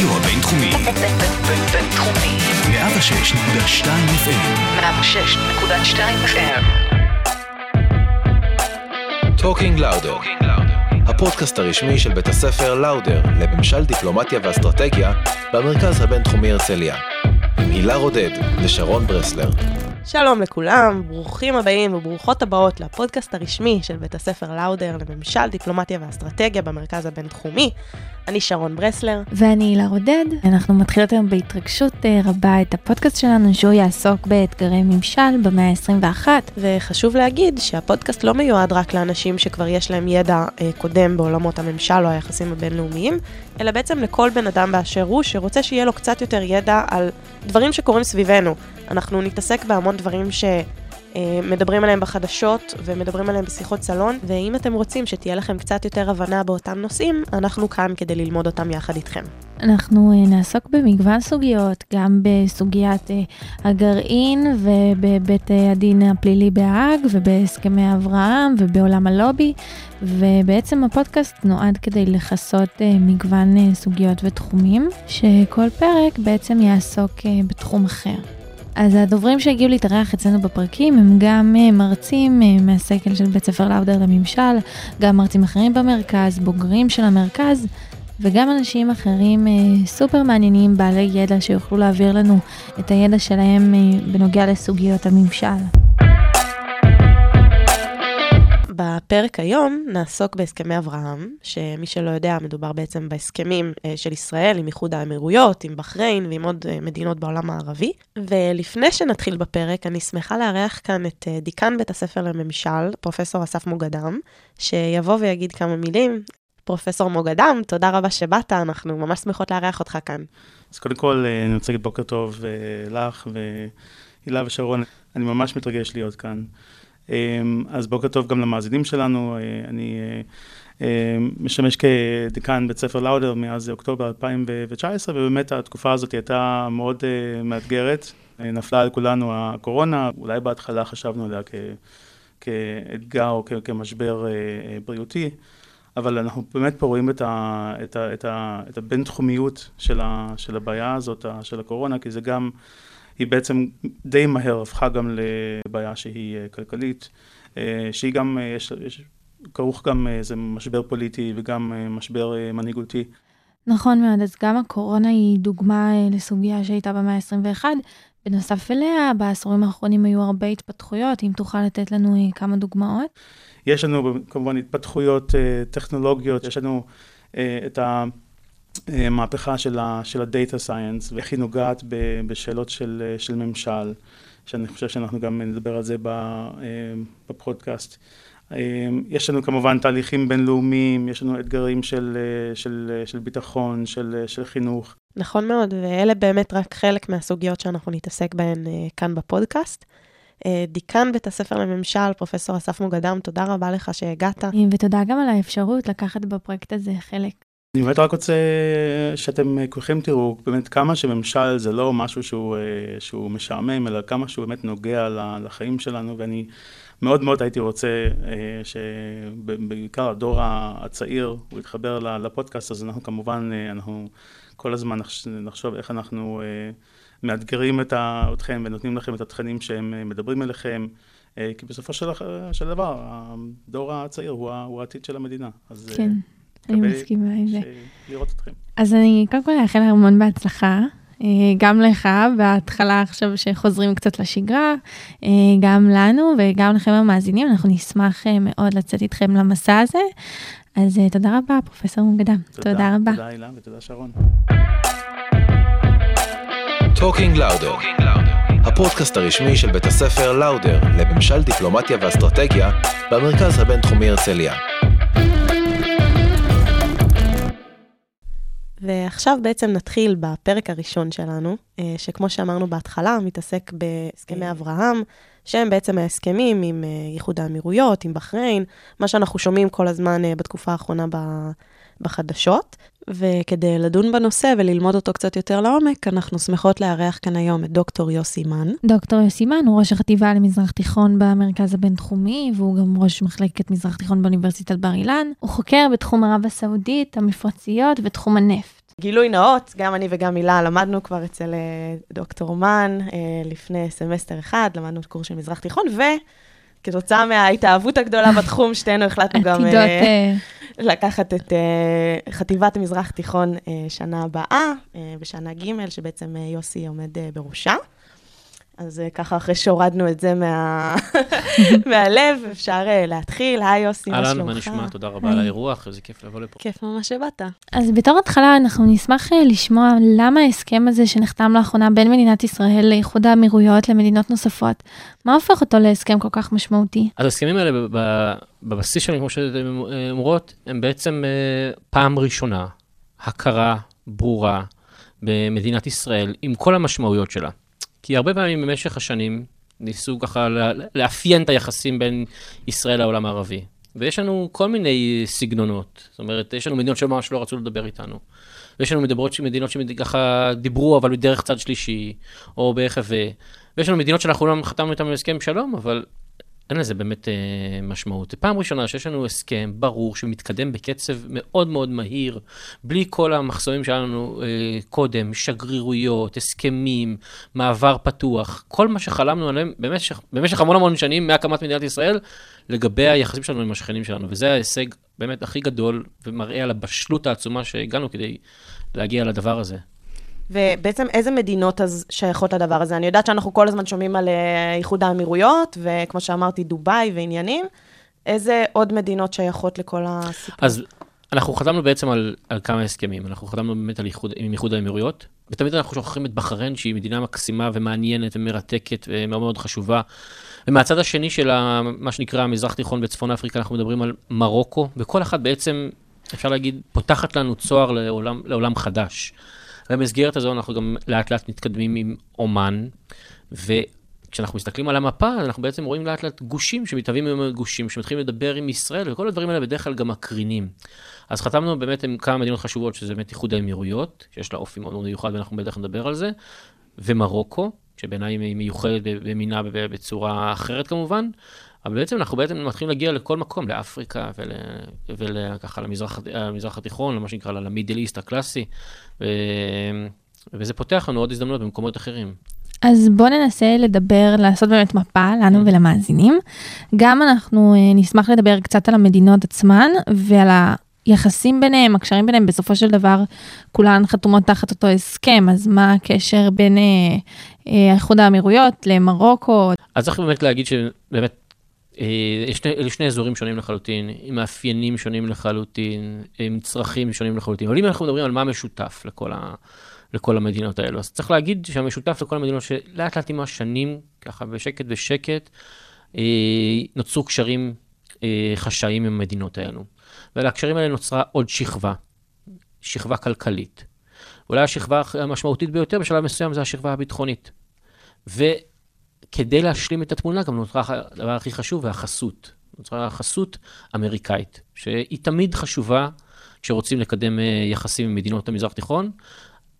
הרדיו הבינתחומי. בינתחומי. 106.2 FM. 106.2 FM. Talking Lauder, הפודקאסט הרשמי של בית הספר לאודר לממשל דיפלומטיה ואסטרטגיה במרכז הבינתחומי הרצליה. עם הילה רודד ושרון ברסלר. שלום לכולם, ברוכים הבאים וברוכות הבאות לפודקאסט הרשמי של בית הספר לאודר לממשל, דיפלומטיה ואסטרטגיה במרכז הבינתחומי. אני שרון ברסלר. ואני הילה רודד. אנחנו מתחילות היום בהתרגשות אה, רבה את הפודקאסט שלנו, שהוא יעסוק באתגרי ממשל במאה ה-21. וחשוב להגיד שהפודקאסט לא מיועד רק לאנשים שכבר יש להם ידע אה, קודם בעולמות הממשל או היחסים הבינלאומיים, אלא בעצם לכל בן אדם באשר הוא שרוצה שיהיה לו קצת יותר ידע על דברים שקורים סביבנו. אנחנו נתעסק בהמון דברים שמדברים עליהם בחדשות ומדברים עליהם בשיחות סלון, ואם אתם רוצים שתהיה לכם קצת יותר הבנה באותם נושאים, אנחנו כאן כדי ללמוד אותם יחד איתכם. אנחנו אה, נעסוק במגוון סוגיות, גם בסוגיית אה, הגרעין ובבית אה, הדין הפלילי בהאג ובהסכמי אברהם ובעולם הלובי, ובעצם הפודקאסט נועד כדי לכסות מגוון סוגיות ותחומים, שכל פרק בעצם יעסוק בתחום אחר. אז הדוברים שהגיעו להתארח אצלנו בפרקים הם גם מרצים מהסגל של בית ספר לאודר לממשל, גם מרצים אחרים במרכז, בוגרים של המרכז, וגם אנשים אחרים אה, סופר מעניינים, בעלי ידע, שיוכלו להעביר לנו את הידע שלהם אה, בנוגע לסוגיות הממשל. בפרק היום נעסוק בהסכמי אברהם, שמי שלא יודע, מדובר בעצם בהסכמים אה, של ישראל עם איחוד האמירויות, עם בחריין ועם עוד אה, מדינות בעולם הערבי. ולפני שנתחיל בפרק, אני שמחה לארח כאן את אה, דיקן בית הספר לממשל, פרופ' אסף מוגדם, שיבוא ויגיד כמה מילים. פרופסור מוגדם, תודה רבה שבאת, אנחנו ממש שמחות לארח אותך כאן. אז קודם כל, אני רוצה להגיד בוקר טוב לך והילה ושרון, אני ממש מתרגש להיות כאן. אז בוקר טוב גם למאזינים שלנו, אני משמש כדיקן בית ספר לאודר מאז אוקטובר 2019, ובאמת התקופה הזאת הייתה מאוד מאתגרת. נפלה על כולנו הקורונה, אולי בהתחלה חשבנו עליה כ, כאתגר או כמשבר בריאותי, אבל אנחנו באמת פה רואים את, ה, את, ה, את, ה, את הבינתחומיות של, ה, של הבעיה הזאת, של הקורונה, כי זה גם, היא בעצם די מהר הפכה גם לבעיה שהיא כלכלית, שהיא גם, יש, יש כרוך גם איזה משבר פוליטי וגם משבר מנהיגותי. נכון מאוד, אז גם הקורונה היא דוגמה לסוגיה שהייתה במאה ה-21. בנוסף אליה, בעשורים האחרונים היו הרבה התפתחויות, אם תוכל לתת לנו כמה דוגמאות. יש לנו כמובן התפתחויות טכנולוגיות, יש לנו את המהפכה של ה-data science, ואיך היא נוגעת בשאלות של, של ממשל, שאני חושב שאנחנו גם נדבר על זה בפודקאסט. יש לנו כמובן תהליכים בינלאומיים, יש לנו אתגרים של, של, של ביטחון, של, של חינוך. נכון מאוד, ואלה באמת רק חלק מהסוגיות שאנחנו נתעסק בהן כאן בפודקאסט. דיקן בית הספר לממשל, פרופ' אסף מוגדם, תודה רבה לך שהגעת. ותודה גם על האפשרות לקחת בפרויקט הזה חלק. אני באמת רק רוצה שאתם כולכם תראו באמת כמה שממשל זה לא משהו שהוא, שהוא משעמם, אלא כמה שהוא באמת נוגע לחיים שלנו, ואני מאוד מאוד הייתי רוצה שבעיקר הדור הצעיר, הוא יתחבר לפודקאסט, אז אנחנו כמובן, אנחנו כל הזמן נחשוב איך אנחנו מאתגרים את אתכם ונותנים לכם את התכנים שהם מדברים אליכם, כי בסופו של, של דבר, הדור הצעיר הוא, הוא העתיד של המדינה. אז כן, אני מסכימה עם זה. לראות אתכם. אז אני קודם כל אאחל המון בהצלחה. גם לך, בהתחלה עכשיו שחוזרים קצת לשגרה, גם לנו וגם לכם המאזינים, אנחנו נשמח מאוד לצאת איתכם למסע הזה. אז תודה רבה, פרופסור מוגדם. תודה, תודה רבה. תודה, הילה, ותודה, שרון. Talking לאודר, הפודקאסט הרשמי של בית הספר לאודר לממשל דיפלומטיה ואסטרטגיה במרכז הבינתחומי הרצליה. ועכשיו בעצם נתחיל בפרק הראשון שלנו, שכמו שאמרנו בהתחלה, מתעסק בהסכמי אברהם, שהם בעצם ההסכמים עם איחוד האמירויות, עם בחריין, מה שאנחנו שומעים כל הזמן בתקופה האחרונה בחדשות. וכדי לדון בנושא וללמוד אותו קצת יותר לעומק, אנחנו שמחות לארח כאן היום את דוקטור יוסי מן. דוקטור יוסי מן הוא ראש החטיבה למזרח תיכון במרכז הבינתחומי, והוא גם ראש מחלקת מזרח תיכון באוניברסיטת בר אילן. הוא חוקר בתחום ערב הסעודית, המפרציות ותחום הנפט. גילוי נאות, גם אני וגם הילה למדנו כבר אצל אה, דוקטור מן אה, לפני סמסטר אחד, למדנו קורס של מזרח תיכון, וכתוצאה מההתאהבות הגדולה בתחום, שתינו החלטנו גם. אה, אה, לקחת את אה, חטיבת המזרח תיכון שנה הבאה, אה, בשנה ג', שבעצם יוסי עומד בראשה. אז אה, ככה, אחרי שהורדנו את זה מה... מהלב, אפשר אה, להתחיל. היי יוסי, מה שלומך? אהלן, מה נשמע? תודה רבה על האירוח, איזה כיף לבוא לפה. כיף ממש שבאת. אז בתור התחלה אנחנו נשמח אה, לשמוע למה ההסכם הזה שנחתם לאחרונה בין מדינת ישראל לאיחוד האמירויות למדינות נוספות, מה הופך אותו להסכם כל כך משמעותי? אז ההסכמים האלה בבסיס שלהם, כמו שאתן אה, אומרות, הם בעצם פעם ראשונה הכרה ברורה במדינת ישראל עם כל המשמעויות שלה. כי הרבה פעמים במשך השנים ניסו ככה לאפיין את היחסים בין ישראל לעולם הערבי. ויש לנו כל מיני סגנונות. זאת אומרת, יש לנו מדינות שממש לא רצו לדבר איתנו. ויש לנו מדברות, מדינות שככה דיברו, אבל בדרך צד שלישי, או בהיחווה. ויש לנו מדינות שאנחנו לא חתמנו איתן הסכם שלום, אבל אין לזה באמת אה, משמעות. פעם ראשונה שיש לנו הסכם ברור שמתקדם בקצב מאוד מאוד מהיר, בלי כל המחסומים שהיה לנו אה, קודם, שגרירויות, הסכמים, מעבר פתוח, כל מה שחלמנו עליהם במשך, במשך המון המון שנים מהקמת מדינת ישראל, לגבי היחסים שלנו עם השכנים שלנו. וזה ההישג באמת הכי גדול, ומראה על הבשלות העצומה שהגענו כדי להגיע לדבר הזה. ובעצם איזה מדינות אז שייכות לדבר הזה? אני יודעת שאנחנו כל הזמן שומעים על אה, איחוד האמירויות, וכמו שאמרתי, דובאי ועניינים. איזה עוד מדינות שייכות לכל הסיפור? אז אנחנו חתמנו בעצם על, על כמה הסכמים. אנחנו חתמנו באמת על איחוד, עם איחוד האמירויות, ותמיד אנחנו שוכחים את בחריין, שהיא מדינה מקסימה ומעניינת ומרתקת ומאוד מאוד חשובה. ומהצד השני של ה, מה שנקרא המזרח תיכון בצפון אפריקה, אנחנו מדברים על מרוקו, וכל אחת בעצם, אפשר להגיד, פותחת לנו צוהר לעולם, לעולם חדש. במסגרת הזו אנחנו גם לאט לאט מתקדמים עם אומן, וכשאנחנו מסתכלים על המפה, אנחנו בעצם רואים לאט לאט גושים שמתהווים עם גושים, שמתחילים לדבר עם ישראל, וכל הדברים האלה בדרך כלל גם מקרינים. אז חתמנו באמת עם כמה מדינות חשובות, שזה באמת איחוד האמירויות, שיש לה אופי מאוד מיוחד, ואנחנו בטח נדבר על זה, ומרוקו, שבעיניי היא מיוחדת במינה בצורה אחרת כמובן, אבל בעצם אנחנו בעצם מתחילים להגיע לכל מקום, לאפריקה וככה למזרח, למזרח התיכון, למה שנקרא למידל איסט הקלאסי, ו... וזה פותח לנו עוד הזדמנויות במקומות אחרים. אז בואו ננסה לדבר, לעשות באמת מפה לנו ולמאזינים. גם אנחנו אה, נשמח לדבר קצת על המדינות עצמן ועל היחסים ביניהם, הקשרים ביניהם, בסופו של דבר כולן חתומות תחת אותו הסכם, אז מה הקשר בין אה, אה, איחוד האמירויות למרוקו? אז צריך באמת להגיד שבאמת, אלה שני אזורים שונים לחלוטין, עם מאפיינים שונים לחלוטין, עם צרכים שונים לחלוטין. אבל אם אנחנו מדברים על מה משותף לכל, ה, לכל המדינות האלו, אז צריך להגיד שהמשותף לכל המדינות שלאט לאט עם השנים, ככה בשקט בשקט, אה, נוצרו קשרים אה, חשאיים עם המדינות האלו. ולקשרים האלה נוצרה עוד שכבה, שכבה כלכלית. אולי השכבה המשמעותית ביותר בשלב מסוים זה השכבה הביטחונית. וכדי להשלים את התמונה גם נוצרה הדבר הכי חשוב, והחסות. נוצרה חסות אמריקאית, שהיא תמיד חשובה כשרוצים לקדם יחסים עם מדינות המזרח התיכון.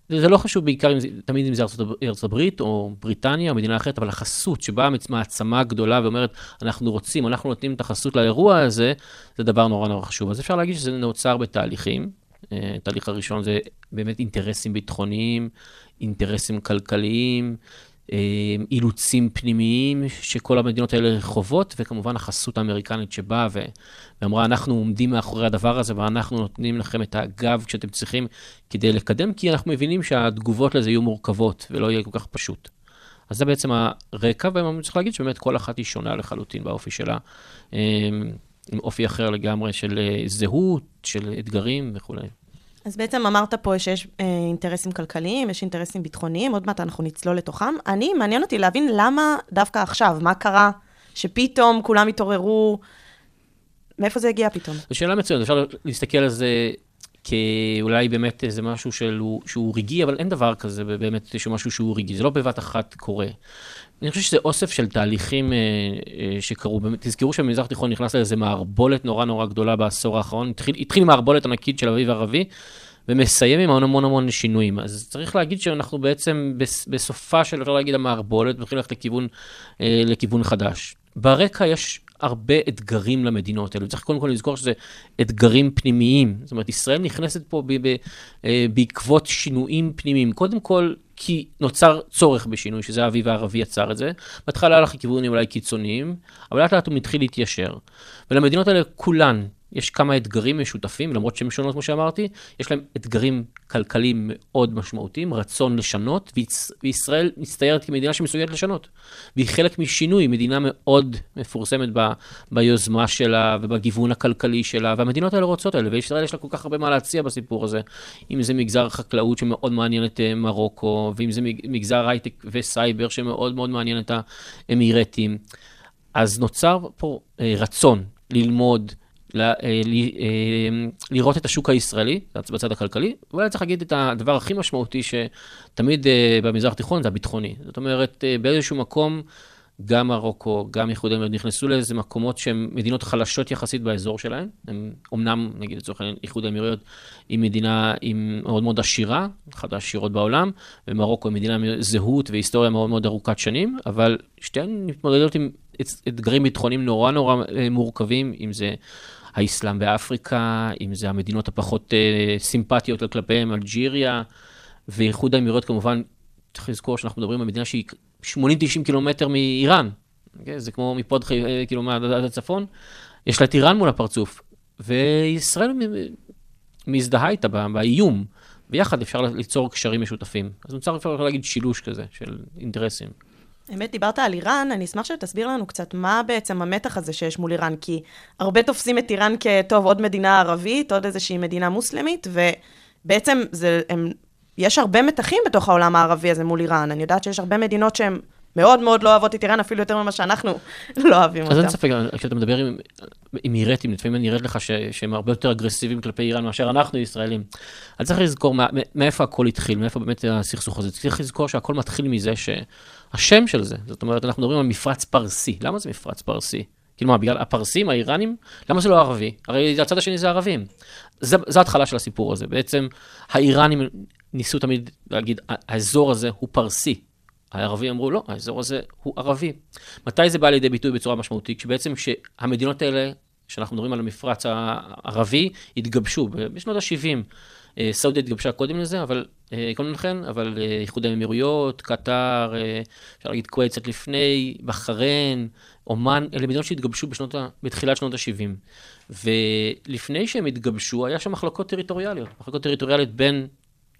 זה לא חשוב בעיקר אם זה, תמיד אם זה ארצות הברית או בריטניה או מדינה אחרת, אבל החסות שבאה מעצמה גדולה ואומרת, אנחנו רוצים, אנחנו נותנים את החסות לאירוע הזה, זה דבר נורא נורא חשוב. אז אפשר להגיד שזה נוצר בתהליכים. התהליך הראשון זה באמת אינטרסים ביטחוניים, אינטרסים כלכליים, אילוצים פנימיים שכל המדינות האלה חוות, וכמובן החסות האמריקנית שבאה ואמרה, אנחנו עומדים מאחורי הדבר הזה ואנחנו נותנים לכם את הגב כשאתם צריכים כדי לקדם, כי אנחנו מבינים שהתגובות לזה יהיו מורכבות ולא יהיה כל כך פשוט. אז זה בעצם הרקע, וצריך להגיד שבאמת כל אחת היא שונה לחלוטין באופי שלה, עם אופי אחר לגמרי של זהות, של אתגרים וכולי. אז בעצם אמרת פה שיש אה, אינטרסים כלכליים, יש אינטרסים ביטחוניים, עוד מעט אנחנו נצלול לתוכם. אני, מעניין אותי להבין למה דווקא עכשיו, מה קרה שפתאום כולם התעוררו, מאיפה זה הגיע פתאום? זו שאלה מצוינת, אפשר להסתכל על זה כאולי באמת איזה משהו שהוא, שהוא רגעי, אבל אין דבר כזה באמת שהוא משהו שהוא רגעי, זה לא בבת אחת קורה. אני חושב שזה אוסף של תהליכים אה, אה, שקרו, באמת, תזכרו שהמזרח התיכון נכנס לאיזה מערבולת נורא נורא גדולה בעשור האחרון, התחיל, התחיל עם מערבולת ענקית של אביב ערבי, ומסיים עם המון המון המון שינויים. אז צריך להגיד שאנחנו בעצם בסופה של, אפשר להגיד, המערבולת, מתחילים ללכת לכיוון, אה, לכיוון חדש. ברקע יש הרבה אתגרים למדינות האלו. צריך קודם כל לזכור שזה אתגרים פנימיים. זאת אומרת, ישראל נכנסת פה ב- ב- אה, בעקבות שינויים פנימיים. קודם כל, כי נוצר צורך בשינוי, שזה האביב הערבי יצר את זה. בהתחלה הלך לכיוונים אולי קיצוניים, אבל לאט לאט הוא מתחיל להתיישר. ולמדינות האלה כולן יש כמה אתגרים משותפים, למרות שהן שונות, כמו שאמרתי, יש להם אתגרים כלכליים מאוד משמעותיים, רצון לשנות. וישראל מצטיירת כמדינה שמסוגלת לשנות. והיא חלק משינוי, מדינה מאוד מפורסמת ב... ביוזמה שלה ובגיוון הכלכלי שלה, והמדינות האלה רוצות האלה, וישראל יש לה כל כך הרבה מה להציע בסיפור הזה. אם זה מגזר החקלאות שמאוד מעניין את אה, מרוקו, ואם זה מג- מגזר הייטק וסייבר שמאוד מאוד מעניין את האמירתים. אז נוצר פה אה, רצון ללמוד, ל, אה, ל, אה, לראות את השוק הישראלי, בצד הכלכלי, ואולי צריך להגיד את הדבר הכי משמעותי שתמיד אה, במזרח התיכון זה הביטחוני. זאת אומרת, באיזשהו מקום, גם מרוקו, גם איחוד האמירויות נכנסו לאיזה מקומות שהן מדינות חלשות יחסית באזור שלהן. הן אומנם, נגיד לצורך העניין, איחוד האמירויות היא מדינה עם מאוד מאוד עשירה, אחת העשירות בעולם, ומרוקו היא מדינה עם זהות והיסטוריה מאוד מאוד ארוכת שנים, אבל שתיהן מתמודדות עם אתגרים ביטחוניים נורא נורא מורכבים, אם זה האסלאם באפריקה, אם זה המדינות הפחות אה, סימפטיות כלפיהם, אלג'יריה, ואיחוד האמירויות כמובן, צריך לזכור שאנחנו מדברים על מדינה שהיא 80-90 קילומטר מאיראן, okay? זה כמו מפה עד אה, כאילו מה- עד הצפון, יש לה את איראן מול הפרצוף, וישראל מזדהה איתה בא- באיום, ויחד אפשר ליצור קשרים משותפים. אז נוצר אפשר להגיד שילוש כזה של אינטרסים. האמת, דיברת על איראן, אני אשמח שתסביר לנו קצת מה בעצם המתח הזה שיש מול איראן, כי הרבה תופסים את איראן כטוב, עוד מדינה ערבית, עוד איזושהי מדינה מוסלמית, ובעצם זה, הם, יש הרבה מתחים בתוך העולם הערבי הזה מול איראן. אני יודעת שיש הרבה מדינות שהן מאוד מאוד לא אוהבות את איראן, אפילו יותר ממה שאנחנו לא אוהבים אותה. אז אין ספק, כשאתה מדבר עם אמירתים, לפעמים נראית לך ש, שהם הרבה יותר אגרסיביים כלפי איראן מאשר אנחנו ישראלים. אז צריך לזכור מה, מאיפה הכל התחיל, מאיפה באמת הסכסוך הזה. צריך לזכור שהכל מתחיל מזה שהשם של זה, זאת אומרת, אנחנו מדברים על מפרץ פרסי. למה זה מפרץ פרסי? כאילו מה, בגלל הפרסים, האיראנים? למה זה לא ערבי? הרי הצד השני זה ערבים. זה, זו ההתחלה של הסיפור הזה. בעצם האיראנים ניסו תמיד להגיד, האזור הזה הוא פרסי. הערבים אמרו, לא, האזור הזה הוא ערבי. מתי זה בא לידי ביטוי בצורה משמעותית? כשבעצם כשהמדינות האלה, שאנחנו מדברים על המפרץ הערבי, התגבשו בשנות ה-70. סעודיה התגבשה קודם לזה, אבל קודם לכן, אבל איחוד האמירויות, קטאר, אפשר להגיד כווית קצת לפני, בחריין, אומן, אלה מדינות שהתגבשו בשנות, בתחילת שנות ה-70. ולפני שהם התגבשו, היה שם מחלקות טריטוריאליות. מחלקות טריטוריאליות בין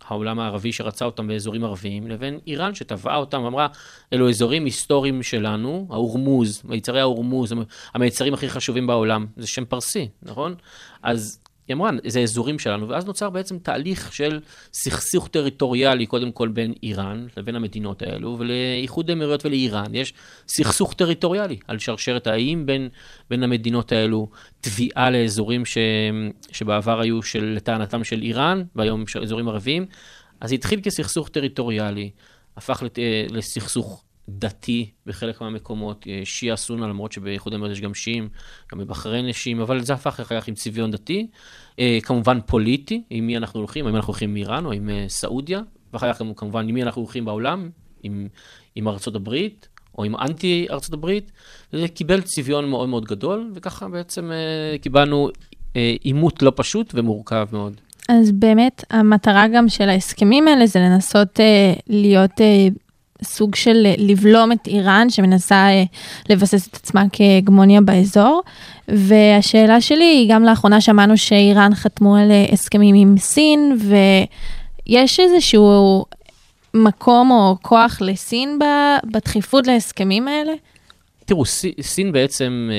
העולם הערבי שרצה אותם באזורים ערביים, לבין איראן שטבעה אותם ואמרה, אלו אזורים היסטוריים שלנו, ההורמוז, מיצרי ההורמוז, המיצרים הכי חשובים בעולם, זה שם פרסי, נכון? אז היא אמרה, זה אזורים שלנו, ואז נוצר בעצם תהליך של סכסוך טריטוריאלי, קודם כל בין איראן לבין המדינות האלו, ולאיחוד האמירויות ולאיראן יש סכסוך טריטוריאלי על שרשרת האיים בין, בין המדינות האלו, תביעה לאזורים ש, שבעבר היו של, לטענתם של איראן, והיום אזורים ערביים. אז התחיל כסכסוך טריטוריאלי, הפך לת, לסכסוך דתי בחלק מהמקומות, שיעה סונה, למרות שבאיחוד האמירויות יש גם שיעים, גם בבחריין יש שיעים, אבל זה הפך אחר כך עם צביון דתי. כמובן פוליטי, עם מי אנחנו הולכים, האם אנחנו הולכים עם איראן או עם סעודיה, ואחר כך כמובן עם מי אנחנו הולכים בעולם, עם, עם ארצות הברית, או עם אנטי ארצות הברית, וזה קיבל צביון מאוד מאוד גדול, וככה בעצם קיבלנו עימות לא פשוט ומורכב מאוד. אז באמת, המטרה גם של ההסכמים האלה זה לנסות להיות... סוג של לבלום את איראן שמנסה לבסס את עצמה כהגמוניה באזור. והשאלה שלי היא, גם לאחרונה שמענו שאיראן חתמו על הסכמים עם סין, ויש איזשהו מקום או כוח לסין בדחיפות להסכמים האלה? תראו, סין בעצם,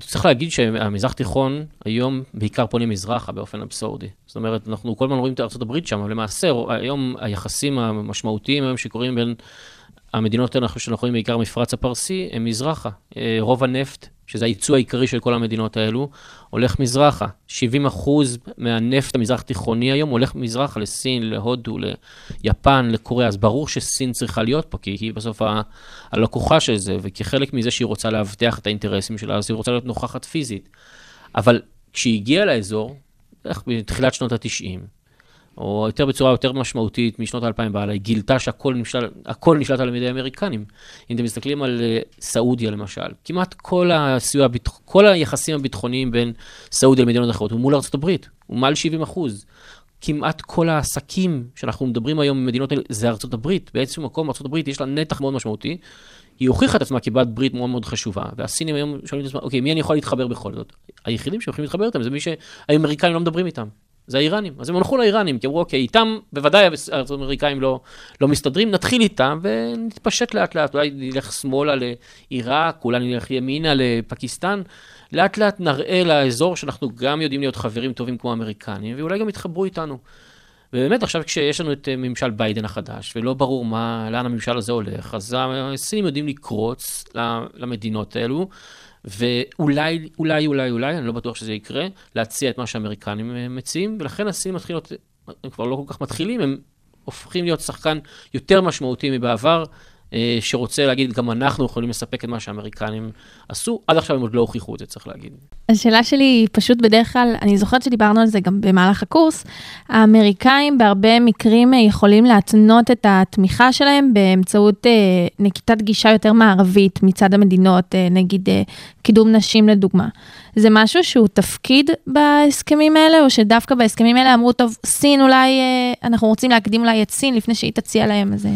צריך להגיד שהמזרח תיכון היום בעיקר פונה מזרחה באופן אבסורדי. זאת אומרת, אנחנו כל הזמן רואים את ארה"ב שם, אבל למעשה היום היחסים המשמעותיים היום שקורים בין המדינות האלה שאנחנו רואים בעיקר מפרץ הפרסי, הם מזרחה. רוב הנפט, שזה הייצוא העיקרי של כל המדינות האלו, הולך מזרחה. 70 אחוז מהנפט המזרח תיכוני היום הולך מזרחה לסין, להודו, ליפן, לקוריאה. אז ברור שסין צריכה להיות פה, כי היא בסוף הלקוחה של זה, וכחלק מזה שהיא רוצה להבטיח את האינטרסים שלה, אז היא רוצה להיות נוכחת פיזית. אבל כשהיא הגיעה לאזור, בתחילת שנות ה-90, או יותר בצורה יותר משמעותית משנות האלפיים והלאה, היא גילתה שהכל נשלט, על ידי האמריקנים. אם אתם מסתכלים על אה, סעודיה למשל, כמעט כל הסיוע, כל היחסים הביטחוניים בין סעודיה למדינות אחרות הוא מול הברית, הוא מעל 70 אחוז. כמעט כל העסקים שאנחנו מדברים היום במדינות האלה זה הברית. באיזשהו מקום הברית יש לה נתח מאוד משמעותי. היא הוכיחה את עצמה כבעלת ברית מאוד מאוד חשובה, והסינים היום שואלים את עצמם, אוקיי, מי אני יכול להתחבר בכל זאת? היחידים שיכולים להתחבר איתם זה מי שהאמריקאים לא מדברים איתם. זה האיראנים. אז הם הלכו לאיראנים, כי אמרו, אוקיי, איתם בוודאי האמריקאים לא, לא מסתדרים, נתחיל איתם ונתפשט לאט לאט, אולי נלך שמאלה לעיראק, אולי נלך ימינה לפקיסטן. לאט לאט נראה לאזור שאנחנו גם יודעים להיות חברים טובים כמו האמריקנים, ואולי גם יתחברו איתנו. ובאמת עכשיו כשיש לנו את אה, ממשל ביידן החדש, ולא ברור מה, לאן הממשל הזה הולך, אז הסינים יודעים לקרוץ למדינות האלו, ואולי, אולי, אולי, אולי, אני לא בטוח שזה יקרה, להציע את מה שהאמריקנים אה, מציעים, ולכן הסינים מתחילים הם כבר לא כל כך מתחילים, הם הופכים להיות שחקן יותר משמעותי מבעבר, שרוצה להגיד, גם אנחנו יכולים לספק את מה שהאמריקנים עשו, עד עכשיו הם עוד לא הוכיחו את זה, צריך להגיד. השאלה שלי היא פשוט בדרך כלל, אני זוכרת שדיברנו על זה גם במהלך הקורס, האמריקאים בהרבה מקרים אה, יכולים להתנות את התמיכה שלהם באמצעות אה, נקיטת גישה יותר מערבית מצד המדינות, אה, נגיד אה, קידום נשים לדוגמה. זה משהו שהוא תפקיד בהסכמים האלה, או שדווקא בהסכמים האלה אמרו, טוב, סין אולי, אה, אנחנו רוצים להקדים אולי את סין לפני שהיא תציע להם איזה...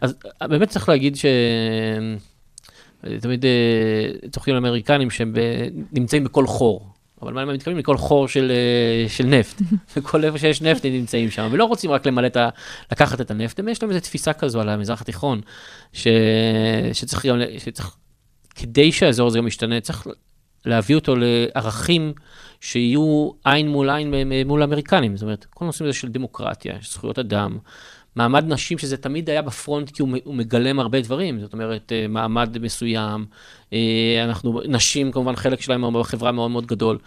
אז אה, באמת צריך להגיד ש... תמיד אה, צוחקים על אמריקנים שהם. נמצאים בכל חור. אבל מה הם מתכוונים? לכל חור של, אה, של נפט. וכל איפה שיש נפט הם נמצאים שם, ולא רוצים רק למלא את ה... לקחת את הנפט, יש להם איזו תפיסה כזו על המזרח התיכון, ש... שצריך גם, שצריך, כדי שהאזור הזה גם ישתנה, צריך להביא אותו לערכים שיהיו עין מול עין מול האמריקנים. זאת אומרת, כל הנושאים הזה של דמוקרטיה, זכויות אדם, מעמד נשים, שזה תמיד היה בפרונט, כי הוא, מגלם הרבה דברים, זאת אומרת, אה, מעמד מסוים, אה, אנחנו, נשים כמובן חלק שלהם בחברה מאוד מאוד גדול.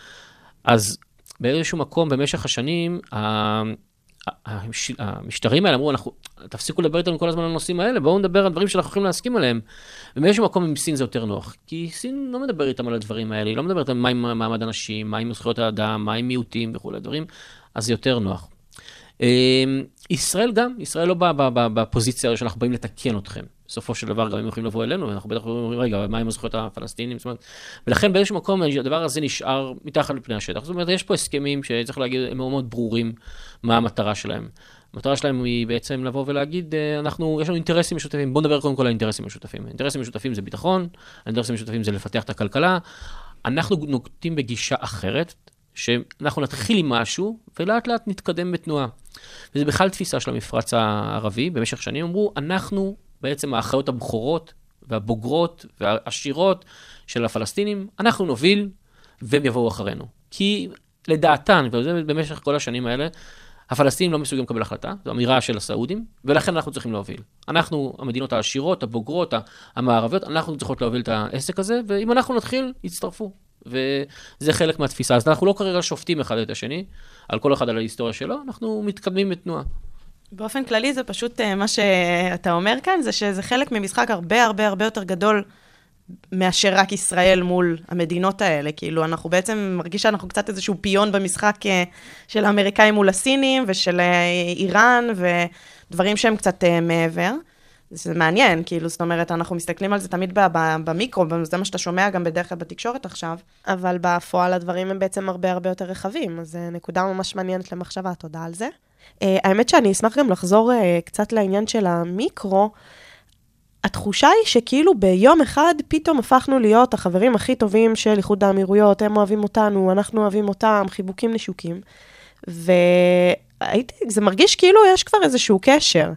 אז באיזשהו מקום, במשך השנים, המשטרים האלה אמרו, אנחנו, תפסיקו לדבר איתנו כל הזמן על הנושאים האלה, בואו נדבר על דברים שאנחנו יכולים להסכים עליהם. ובאיזשהו מקום עם סין זה יותר נוח, כי סין לא מדבר איתם על הדברים האלה, היא לא מדברת על מה עם מעמד הנשים, מה עם זכויות האדם, מה עם מיעוטים וכולי דברים, אז זה יותר נוח. ישראל גם, ישראל לא באה בפוזיציה שאנחנו באים לתקן אתכם. בסופו של דבר גם הם יכולים לבוא אלינו, ואנחנו בטח אומרים, רגע, מה עם הזכויות הפלסטינים? זאת אומרת, ולכן באיזשהו מקום הדבר הזה נשאר מתחת לפני השטח. זאת אומרת, יש פה הסכמים שצריך להגיד, הם מאוד מאוד ברורים מה המטרה שלהם. המטרה שלהם היא בעצם לבוא ולהגיד, אה, אנחנו, יש לנו אינטרסים משותפים, בואו נדבר קודם כל על האינטרסים המשותפים. האינטרסים המשותפים זה ביטחון, האינטרסים המשותפים זה לפתח את הכלכלה. אנחנו נוקטים בגישה אחרת, שאנחנו נתחיל עם משהו, ולאט לאט נתקדם בתנועה. וזה בכלל תפיסה של המפרץ הערבי, במשך שנים אמרו, אנחנו בעצם האחיות הבכורות והבוגרות והעשירות של הפלסטינים, אנחנו נוביל והם יבואו אחרינו. כי לדעתן, וזה במשך כל השנים האלה, הפלסטינים לא מסוגלים לקבל החלטה, זו אמירה של הסעודים, ולכן אנחנו צריכים להוביל. אנחנו, המדינות העשירות, הבוגרות, המערביות, אנחנו צריכות להוביל את העסק הזה, ואם אנחנו נתחיל, יצטרפו. וזה חלק מהתפיסה. אז אנחנו לא כרגע שופטים אחד את השני, על כל אחד על ההיסטוריה שלו, אנחנו מתקדמים בתנועה. באופן כללי זה פשוט, אה, מה שאתה אומר כאן, זה שזה חלק ממשחק הרבה הרבה הרבה יותר גדול מאשר רק ישראל מול המדינות האלה. כאילו, אנחנו בעצם מרגיש שאנחנו קצת איזשהו פיון במשחק אה, של האמריקאים מול הסינים, ושל אה, איראן, ודברים שהם קצת מעבר. זה מעניין, כאילו, זאת אומרת, אנחנו מסתכלים על זה תמיד במיקרו, זה מה שאתה שומע גם בדרך כלל בתקשורת עכשיו, אבל בפועל הדברים הם בעצם הרבה הרבה יותר רחבים, אז זו נקודה ממש מעניינת למחשבה, תודה על זה. Uh, האמת שאני אשמח גם לחזור uh, קצת לעניין של המיקרו. התחושה היא שכאילו ביום אחד פתאום הפכנו להיות החברים הכי טובים של איחוד האמירויות, הם אוהבים אותנו, אנחנו אוהבים אותם, חיבוקים נשוקים. והייתי, זה מרגיש כאילו יש כבר איזשהו קשר.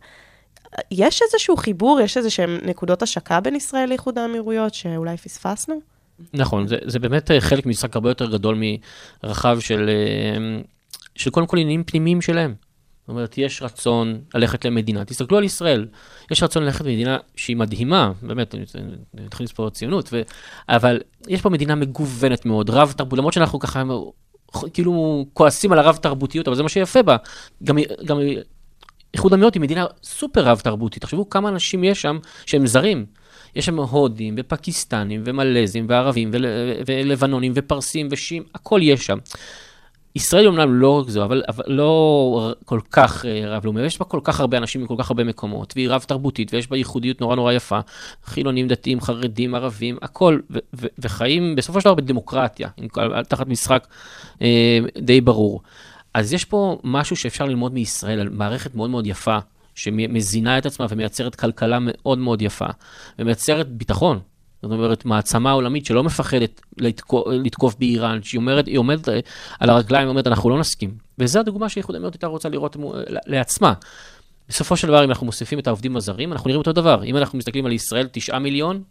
יש איזשהו חיבור, יש איזה שהם נקודות השקה בין ישראל לאיחוד האמירויות שאולי פספסנו? נכון, זה, זה באמת חלק ממשחק הרבה יותר גדול מרחב של, של קודם כל עניינים פנימיים שלהם. זאת אומרת, יש רצון ללכת למדינה, תסתכלו על ישראל, יש רצון ללכת למדינה שהיא מדהימה, באמת, נתחיל לספור ציונות, ו... אבל יש פה מדינה מגוונת מאוד, רב תרבות, למרות שאנחנו ככה כאילו כועסים על הרב תרבותיות, אבל זה מה שיפה בה. גם, גם איחוד האמירויות היא מדינה סופר רב תרבותית, תחשבו כמה אנשים יש שם שהם זרים. יש שם הודים ופקיסטנים ומלזים וערבים ול, ולבנונים ופרסים ושים, הכל יש שם. ישראל אומנם לא רק זו, אבל, אבל לא כל כך אה, רב-לאומי, ויש בה כל כך הרבה אנשים מכל כך הרבה מקומות, והיא רב-תרבותית, ויש בה ייחודיות נורא נורא יפה, חילונים, דתיים, חרדים, ערבים, הכל, ו- ו- וחיים בסופו של דבר בדמוקרטיה, תחת משחק אה, די ברור. אז יש פה משהו שאפשר ללמוד מישראל, על מערכת מאוד מאוד יפה, שמזינה את עצמה ומייצרת כלכלה מאוד מאוד יפה, ומייצרת ביטחון. זאת אומרת, מעצמה עולמית שלא מפחדת לתקוף, לתקוף באיראן, שהיא אומרת, היא עומדת על הרגליים ואומרת, אנחנו לא נסכים. וזו הדוגמה שאיחוד האמירויות הייתה רוצה לראות לעצמה. בסופו של דבר, אם אנחנו מוסיפים את העובדים הזרים, אנחנו נראים אותו דבר. אם אנחנו מסתכלים על ישראל, 9 מיליון,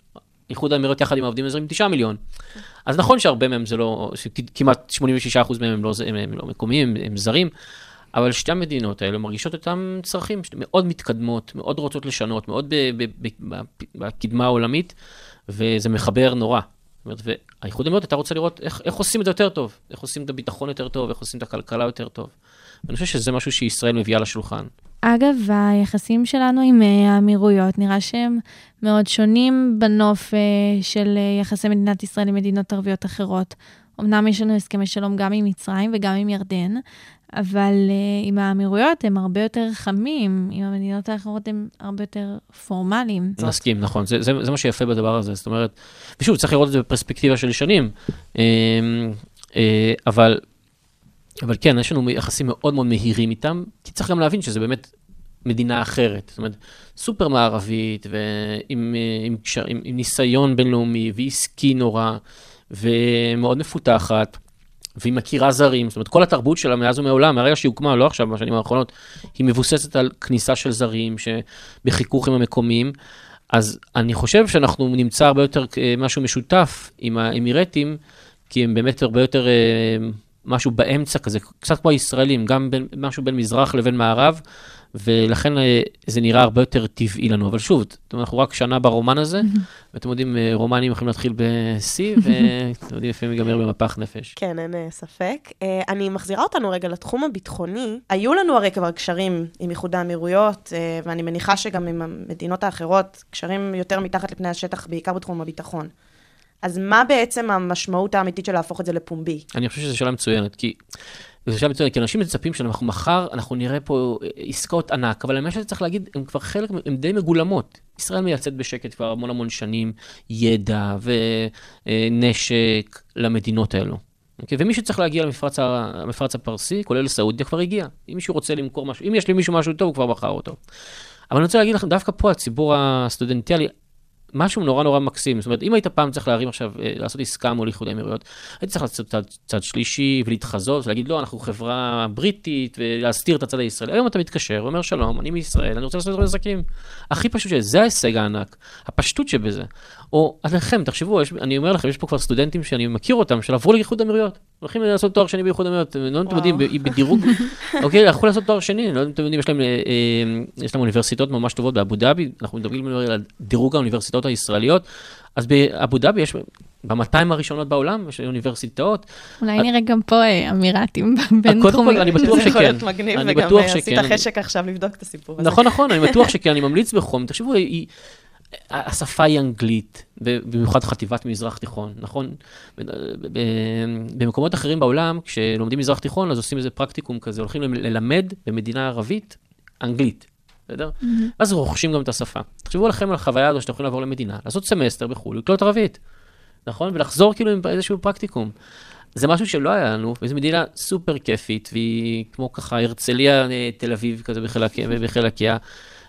איחוד האמירויות יחד עם העובדים הזרים, 9 מיליון. אז נכון שהרבה מהם זה לא, שכמעט 86% מהם הם לא, הם, הם לא מקומיים, הם, הם זרים, אבל שתי המדינות האלה מרגישות אותם צרכים מאוד מתקדמות, מאוד רוצות לשנות, מאוד בקדמה העולמית, וזה מחבר נורא. זאת אומרת, והאיחוד האמירויות, אתה רוצה לראות איך, איך עושים את זה יותר טוב, איך עושים את הביטחון יותר טוב, איך עושים את הכלכלה יותר טוב. ואני חושב שזה משהו שישראל מביאה לשולחן. אגב, היחסים שלנו עם אה, האמירויות, נראה שהם מאוד שונים בנוף אה, של אה, יחסי מדינת ישראל עם מדינות ערביות אחרות. אמנם יש לנו הסכמי שלום גם עם מצרים וגם עם ירדן, אבל עם האמירויות הם הרבה יותר חמים, עם המדינות האחרות הם הרבה יותר פורמליים. מסכים, נכון, זה, זה, זה מה שיפה בדבר הזה, זאת אומרת, ושוב, צריך לראות את זה בפרספקטיבה של שנים, אה, אבל, אבל כן, יש לנו יחסים מאוד מאוד מהירים איתם, כי צריך גם להבין שזה באמת מדינה אחרת, זאת אומרת, סופר מערבית, ועם אה, עם, עם, עם, ניסיון בינלאומי, ועסקי נורא, ומאוד מפותחת. והיא מכירה זרים, זאת אומרת, כל התרבות שלה מאז ומעולם, מהרגע שהיא הוקמה, לא עכשיו, בשנים האחרונות, היא מבוססת על כניסה של זרים, שבחיכוך עם המקומיים. אז אני חושב שאנחנו נמצא הרבה יותר אה, משהו משותף עם האמירטים, כי הם באמת הרבה יותר אה, משהו באמצע כזה, קצת כמו הישראלים, גם בין, משהו בין מזרח לבין מערב, ולכן אה, זה נראה הרבה יותר טבעי לנו. אבל שוב, אנחנו רק שנה ברומן הזה, ואתם יודעים, אה, רומנים יכולים להתחיל ב-C, ואתם יודעים, לפעמים ייגמר במפח נפש. כן, אין אה, ספק. אני מחזירה אותנו רגע לתחום הביטחוני. היו לנו הרי כבר קשרים עם איחוד האמירויות, ואני מניחה שגם עם המדינות האחרות, קשרים יותר מתחת לפני השטח, בעיקר בתחום הביטחון. אז מה בעצם המשמעות האמיתית של להפוך את זה לפומבי? אני חושב שזו שאלה מצוינת, כי... זו שאלה מצוינת, כי אנשים מצפים שאנחנו מחר, אנחנו נראה פה אה, עסקאות ענק, אבל מה שצריך להגיד, הם כבר חלק, הם די מגולמות. ישראל מייצאת בשקט כבר המון המון שנים ידע ונשק למדינות האלו. Okay, ומי שצריך להגיע למפרץ המפרץ הפרסי, כולל סעודיה, כבר הגיע. אם מישהו רוצה למכור משהו, אם יש למישהו משהו טוב, הוא כבר מכר אותו. אבל אני רוצה להגיד לכם, דווקא פה הציבור הסטודנטיאלי, משהו נורא נורא מקסים. זאת אומרת, אם היית פעם צריך להרים עכשיו, אה, לעשות עסקה מול איחוד האמירויות, היית צריך לעשות צד, צד שלישי ולהתחזות ולהגיד, לא, אנחנו חברה בריטית, ולהסתיר את הצד הישראלי. היום אתה מתקשר ואומר, שלום, אני מישראל, אני רוצה לעשות איתכם עסקים. הכי פשוט שזה, זה ההישג הענק, הפשטות שבזה. או עליכם, תחשבו, יש, אני אומר לכם, יש פה כבר סטודנטים שאני מכיר אותם, שעברו לאיחוד האמירויות. הולכים לעשות תואר שני באיחוד האמירויות, לא יודעים, אתם יודעים, ב- בדירוג, אוקיי, הלכו לעשות תואר שני, לא אתם יודעים, יש להם, אה, אה, יש להם אוניברסיטאות ממש טובות באבו דאבי, אנחנו מדברים על דירוג האוניברסיטאות הישראליות, אז באבו דאבי יש, ב-200 הראשונות בעולם, יש אוניברסיטאות, אולי נראה גם פה אה, אמירתים בין קודם כל, תחומים. אני בטוח שזה יכול שכן. להיות מגניב, אני וגם אה, עשית שכן. חשק עכשיו לבדוק את הסיפור הזה. נכון, נכון, אני בטוח שכן, אני ממליץ בחום. תחשבו, השפה היא אנגלית, במיוחד חטיבת מזרח תיכון, נכון? במקומות אחרים בעולם, כשלומדים מזרח תיכון, אז עושים איזה פרקטיקום כזה, הולכים ללמד במדינה ערבית אנגלית, בסדר? אז רוכשים גם את השפה. תחשבו לכם על החוויה הזו שאתם יכולים לעבור למדינה, לעשות סמסטר בחו"ל, לקלוט ערבית, נכון? ולחזור כאילו עם איזשהו פרקטיקום. זה משהו שלא היה לנו, וזו מדינה סופר כיפית, והיא כמו ככה הרצליה, אה, תל אביב כזה בחלקיה.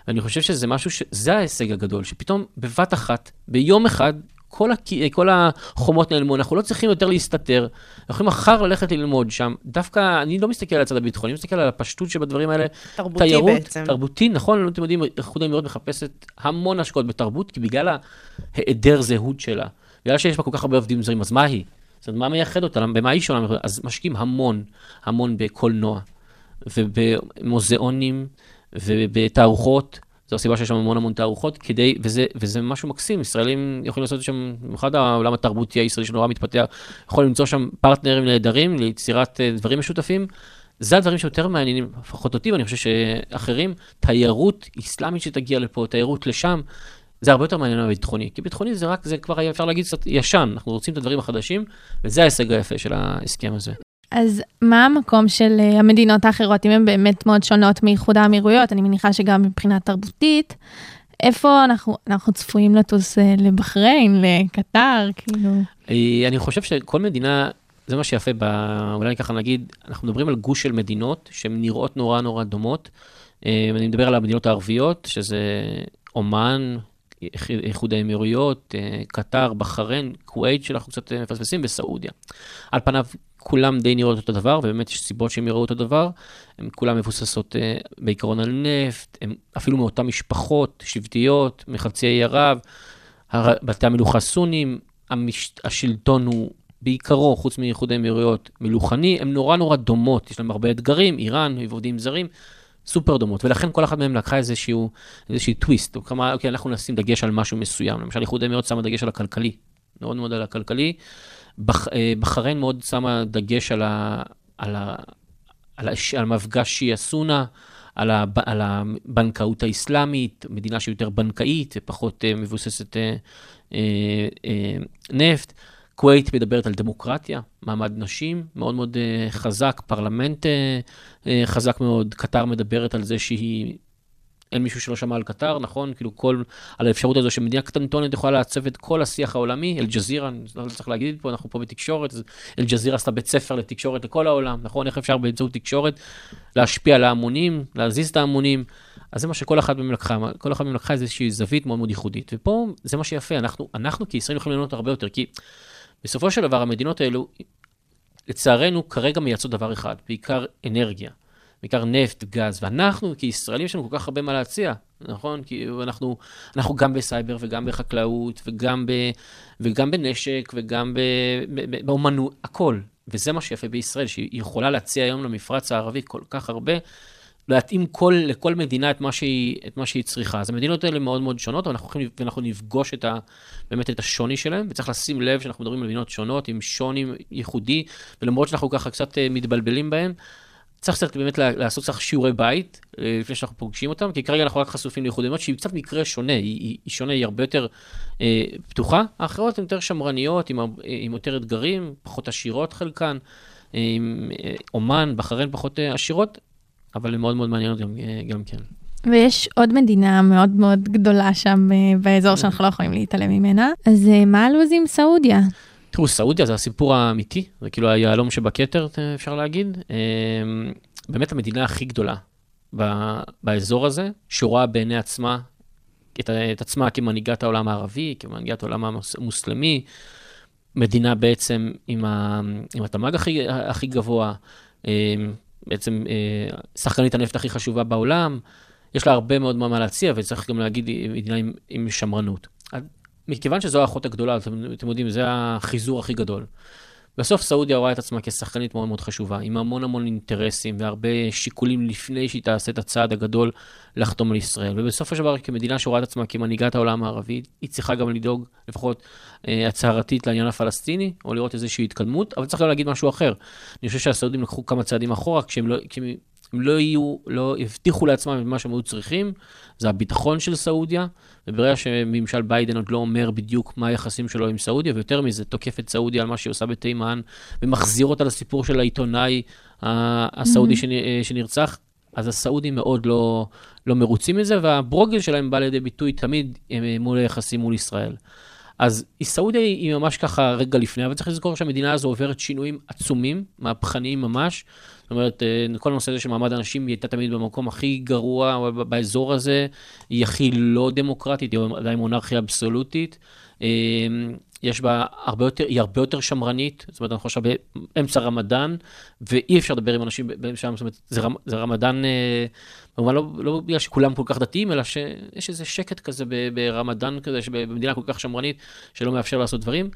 ואני חושב שזה משהו, ש... זה ההישג הגדול, שפתאום בבת אחת, ביום אחד, כל, הק... כל החומות נעלמו, אנחנו לא צריכים יותר להסתתר, אנחנו יכולים מחר ללכת ללמוד שם. דווקא, אני לא מסתכל על הצד הביטחוני, אני מסתכל על הפשטות שבדברים האלה. תרבותי תיירות, בעצם. תרבותי, נכון, אתם יודעים, איחוד האמירויות מחפשת המון השקעות בתרבות, כי בגלל ההיעדר זהות שלה, בגלל שיש בה כל כך הרבה עובדים זרים, אז מה היא? זאת אומרת, מה מייחד אותה? במה היא שונה? אז משקיעים המון, המון בקולנוע, ובמוזיאונים, ובתערוכות. זו הסיבה שיש שם המון המון תערוכות, כדי, וזה, וזה משהו מקסים, ישראלים יכולים לעשות שם, במיוחד העולם התרבותי הישראלי שנורא מתפתח, יכולים למצוא שם פרטנרים נהדרים ליצירת אה, דברים משותפים. זה הדברים שיותר מעניינים, לפחות אותי, ואני חושב שאחרים, תיירות אסלאמית שתגיע לפה, תיירות לשם, זה הרבה יותר מעניין מהביטחוני. כי ביטחוני זה רק, זה כבר אפשר להגיד קצת ישן, אנחנו רוצים את הדברים החדשים, וזה ההישג היפה של ההסכם הזה. אז מה המקום של אה, המדינות האחרות, אם הן באמת מאוד שונות מאיחוד האמירויות, אני מניחה שגם מבחינה תרבותית, איפה אנחנו, אנחנו צפויים לטוס אה, לבחריין, לקטר, כאילו? אה, אני חושב שכל מדינה, זה מה שיפה, ב... אולי ככה נגיד, אנחנו מדברים על גוש של מדינות שהן נראות נורא נורא דומות. אני מדבר על המדינות הערביות, שזה אומן, איחוד האמירויות, אה, קטר, בחריין, כווית, שאנחנו קצת אה, מפספסים, וסעודיה. על פניו, כולם די נראות אותו דבר, ובאמת יש סיבות שהם יראו אותו דבר. הן כולן מבוססות אה, בעיקרון על נפט, הן אפילו מאותן משפחות שבטיות, מחצי האי ערב, בתי המלוכה סונים, המש... השלטון הוא בעיקרו, חוץ מאיחוד האמירויות, מלוכני, הן נורא נורא דומות, יש להם הרבה אתגרים, איראן ועובדים זרים, סופר דומות, ולכן כל אחת מהן לקחה איזשהו, איזשהו טוויסט, כלומר, אוקיי, אנחנו נשים דגש על משהו מסוים, למשל איחוד האמירויות שמה דגש על הכלכלי, מאוד מאוד על הכלכלי, בח... אה, בחריין מאוד שמה דגש על, ה... על, ה... על, הש... על מפגש שיעה סונה, על. על הבנקאות האסלאמית, מדינה שהיא יותר בנקאית ופחות uh, מבוססת uh, uh, uh, נפט. כווית מדברת על דמוקרטיה, מעמד נשים מאוד מאוד uh, חזק, פרלמנט uh, uh, חזק מאוד. קטר מדברת על זה שהיא, אין מישהו שלא שמע על קטר, נכון? כאילו כל, על האפשרות הזו שמדינה קטנטונת יכולה לעצב את כל השיח העולמי. אל-ג'זירה, אני לא צריך להגיד פה, אנחנו פה בתקשורת, אל-ג'זירה עשתה בית ספר לתקשורת לכל העולם, נכון? איך אפשר באמצעות תקשורת להשפיע על ההמונים, להזיז את ההמונים. אז זה מה שכל אחת מהם לקחה, כל אחת מהם לקחה איזושהי זווית מאוד מאוד ייחודית. ופה זה מה שיפה, אנחנו, אנחנו כישראלים יכולים ליהנות הרבה יותר, כי בסופו של דבר המדינות האלו, לצערנו, כרגע מייצאות דבר אחד, בעיקר אנרגיה, בעיקר נפט, גז, ואנחנו כישראלים יש לנו כל כך הרבה מה להציע, נכון? כי אנחנו, אנחנו גם בסייבר וגם בחקלאות וגם, ב, וגם בנשק וגם ב, ב, ב, באומנות, הכל. וזה מה שיפה בישראל, שהיא יכולה להציע היום למפרץ הערבי כל כך הרבה, להתאים כל, לכל מדינה את מה, שהיא, את מה שהיא צריכה. אז המדינות האלה מאוד מאוד שונות, ואנחנו, הולכים- ואנחנו נפגוש את ה, באמת את השוני שלהם, וצריך לשים לב שאנחנו מדברים על מדינות שונות, עם שוני ייחודי, ולמרות שאנחנו ככה קצת אה, מתבלבלים בהם, צריך קצת באמת לעשות קצת שיעורי בית, אה, לפני שאנחנו פוגשים אותם, כי כרגע אנחנו רק חשופים לייחוד מדינות שהיא קצת מקרה שונה, היא, היא, שונה, היא הרבה יותר אה, פתוחה, האחרות הן יותר שמרניות, עם, עם יותר אתגרים, פחות עשירות חלקן, אה, עם אומן, בחריין פחות עשירות, אבל הן מאוד מאוד מעניינות גם, אה, גם כן. ויש עוד מדינה מאוד מאוד גדולה שם אה, באזור שאנחנו לא יכולים להתעלם ממנה, אז אה, מה הלו"ז עם סעודיה? תראו, סעודיה זה הסיפור האמיתי, זה כאילו היהלום שבכתר, אפשר להגיד. באמת המדינה הכי גדולה באזור הזה, שרואה בעיני עצמה את, את עצמה כמנהיגת העולם הערבי, כמנהיגת העולם המוס- המוסלמי, מדינה בעצם עם, ה, עם התמ"ג הכי, הכי גבוה, בעצם אה, שחקנית הנפט הכי חשובה בעולם, יש לה הרבה מאוד מה להציע, וצריך גם להגיד, היא מדינה עם, עם שמרנות. מכיוון שזו האחות הגדולה, אתם, אתם יודעים, זה החיזור הכי גדול. בסוף סעודיה רואה את עצמה כשחקנית מאוד מאוד חשובה, עם המון המון אינטרסים והרבה שיקולים לפני שהיא תעשה את הצעד הגדול לחתום על ישראל. ובסופו של דבר, כמדינה שרואה את עצמה כמנהיגת העולם הערבי, היא צריכה גם לדאוג, לפחות אה, הצהרתית, לעניין הפלסטיני, או לראות איזושהי התקדמות, אבל צריך גם להגיד משהו אחר. אני חושב שהסעודים לקחו כמה צעדים אחורה, כשהם לא... כשהם, הם לא יהיו, לא הבטיחו לעצמם את מה שהם היו צריכים, זה הביטחון של סעודיה, וברגע שממשל ביידן עוד לא אומר בדיוק מה היחסים שלו עם סעודיה, ויותר מזה, תוקף את סעודיה על מה שהיא עושה בתימן, ומחזיר אותה לסיפור של העיתונאי ה- הסעודי Mhm. שנ- שנרצח, אז הסעודים מאוד לא, לא מרוצים מזה, והברוגל שלהם בא לידי ביטוי תמיד אה, מול היחסים מול ישראל. אז סעודיה היא ממש ככה רגע לפני, אבל צריך לזכור שהמדינה הזו עוברת שינויים עצומים, מהפכניים ממש. זאת אומרת, אה, כל הנושא הזה של מעמד הנשים, היא הייתה תמיד במקום הכי גרוע באזור הזה, היא הכי לא דמוקרטית, היא עדיין מונרכיה אבסולוטית. יש בה הרבה יותר, היא הרבה יותר שמרנית, זאת אומרת, אנחנו עכשיו באמצע רמדאן, ואי אפשר לדבר עם אנשים שם, זאת אומרת, זה, רמ, זה רמדאן, אה, במובן לא, לא בגלל שכולם כל כך דתיים, אלא שיש איזה שקט כזה ברמדאן כזה, שבמדינה כל כך שמרנית, שלא מאפשר לעשות דברים.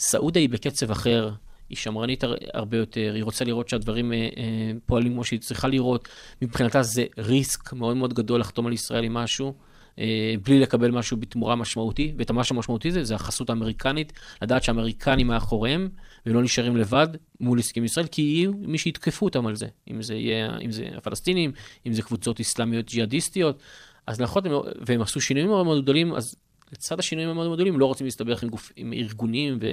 סעודיה היא בקצב אחר, היא שמרנית הר- הרבה יותר, היא רוצה לראות שהדברים אה, אה, פועלים כמו שהיא צריכה לראות. מבחינתה זה ריסק מאוד מאוד גדול לחתום על ישראל עם משהו. אה, בלי לקבל משהו בתמורה משמעותי, ואת המשהו המשמעותי זה, זה החסות האמריקנית, לדעת שהאמריקנים מאחוריהם, והם לא נשארים לבד מול הסכם ישראל, כי יהיו מי שיתקפו אותם על זה, אם זה יהיה, אם זה הפלסטינים, אם זה קבוצות אסלאמיות ג'יהאדיסטיות, אז נכון, הם- והם עשו שינויים מאוד מאוד גדולים, אז לצד השינויים המאוד מאוד גדולים, לא רוצים להסתבך עם, גופ, עם ארגונים ו,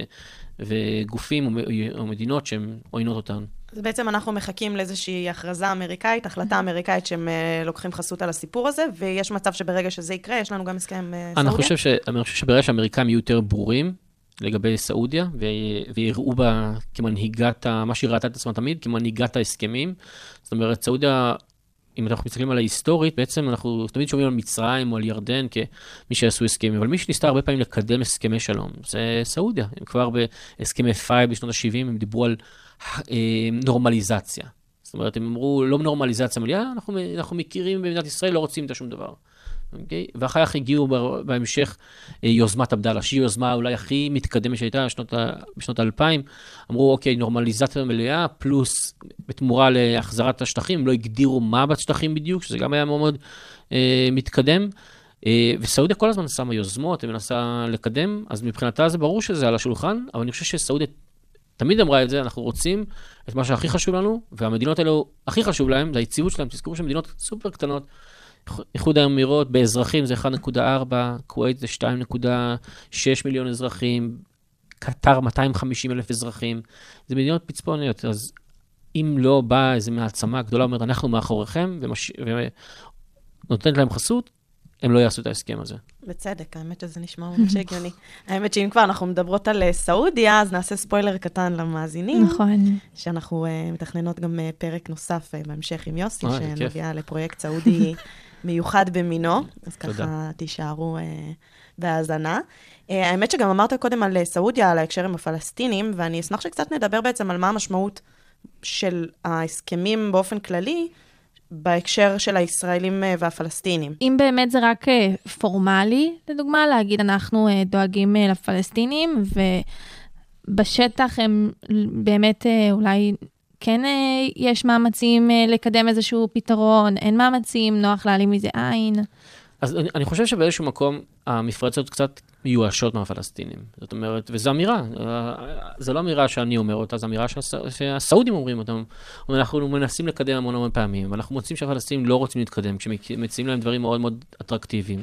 וגופים או, או מדינות שהן עוינות אותן. אז בעצם אנחנו מחכים לאיזושהי הכרזה אמריקאית, החלטה אמריקאית שהם אה, לוקחים חסות על הסיפור הזה, ויש מצב שברגע שזה יקרה, יש לנו גם הסכם אה, אני סעודיה? חושב, ש... אני חושב שברגע שהאמריקאים יהיו יותר ברורים לגבי סעודיה, ו... ויראו בה כמנהיגת. מה שהיא ראתה את עצמה תמיד, כמנהיגת ההסכמים. זאת אומרת, סעודיה, אם אנחנו מסתכלים על ההיסטורית, בעצם אנחנו תמיד שומעים על מצרים או על ירדן כמי שעשו הסכמים, אבל מי שניסתה הרבה פעמים לקדם הסכמי שלום, זה סעודיה. הם כבר בהסכמי פאי בשנות ה-70, הם דיברו על אה, נורמליזציה. זאת אומרת, הם אמרו, לא נורמליזציה מלאה, אנחנו, אנחנו מכירים במדינת ישראל, לא רוצים את שום דבר. אוקיי? ואחר כך הגיעו בהמשך אה, יוזמת עבדאללה, שהיא יוזמה אולי הכי מתקדמת שהייתה בשנות, בשנות האלפיים. אמרו, אוקיי, נורמליזציה מלאה, פלוס בתמורה להחזרת השטחים, לא הגדירו מה בשטחים בדיוק, שזה גם היה מאוד מאוד אה, מתקדם. אה, וסעודיה כל הזמן שמה יוזמות ומנסה לקדם, אז מבחינתה זה ברור שזה על השולחן, אבל אני חושב שסעודיה תמיד אמרה את זה, אנחנו רוצים את מה שהכי חשוב לנו, והמדינות האלו, הכי חשוב להם, זה היציבות שלהם. תזכרו שמדינות סופר קטנות, איחוד האמירות באזרחים זה 1.4, כווית זה 2.6 מיליון אזרחים, קטר 250 אלף אזרחים, זה מדינות פצפוניות, אז אם לא באה איזו מעצמה גדולה, אומרת, אנחנו מאחוריכם, ומש... ונותנת להם חסות, הם לא יעשו את ההסכם הזה. בצדק, האמת שזה נשמע ממש הגיוני. האמת שאם כבר אנחנו מדברות על אה, סעודיה, אז נעשה ספוילר קטן למאזינים. נכון. שאנחנו uh, מתכננות גם uh, פרק נוסף uh, בהמשך עם יוסי. שנוגע לפרויקט סעודי מיוחד במינו, אז תודה. ככה תישארו uh, בהאזנה. Uh, האמת שגם אמרת קודם על uh, סעודיה, על ההקשר עם הפלסטינים, ואני אשמח שקצת נדבר בעצם על מה המשמעות של ההסכמים באופן כללי, בהקשר של הישראלים והפלסטינים. אם באמת זה רק אה, פורמלי, לדוגמה, להגיד אנחנו אה, דואגים אה, לפלסטינים, ובשטח הם באמת אה, אולי כן אה, יש מאמצים אה, לקדם איזשהו פתרון, אין מאמצים, נוח להעלים מזה עין. אז אני, אני חושב שבאיזשהו מקום המפרצות קצת מיואשות מהפלסטינים. זאת אומרת, וזו אמירה, אה, זו לא אמירה שאני אומר אותה, זו אמירה שהס, שהסעודים אומרים אותה. אנחנו מנסים לקדם המון המון פעמים, ואנחנו מוצאים שהפלסטינים לא רוצים להתקדם, כשמציעים להם דברים מאוד מאוד אטרקטיביים.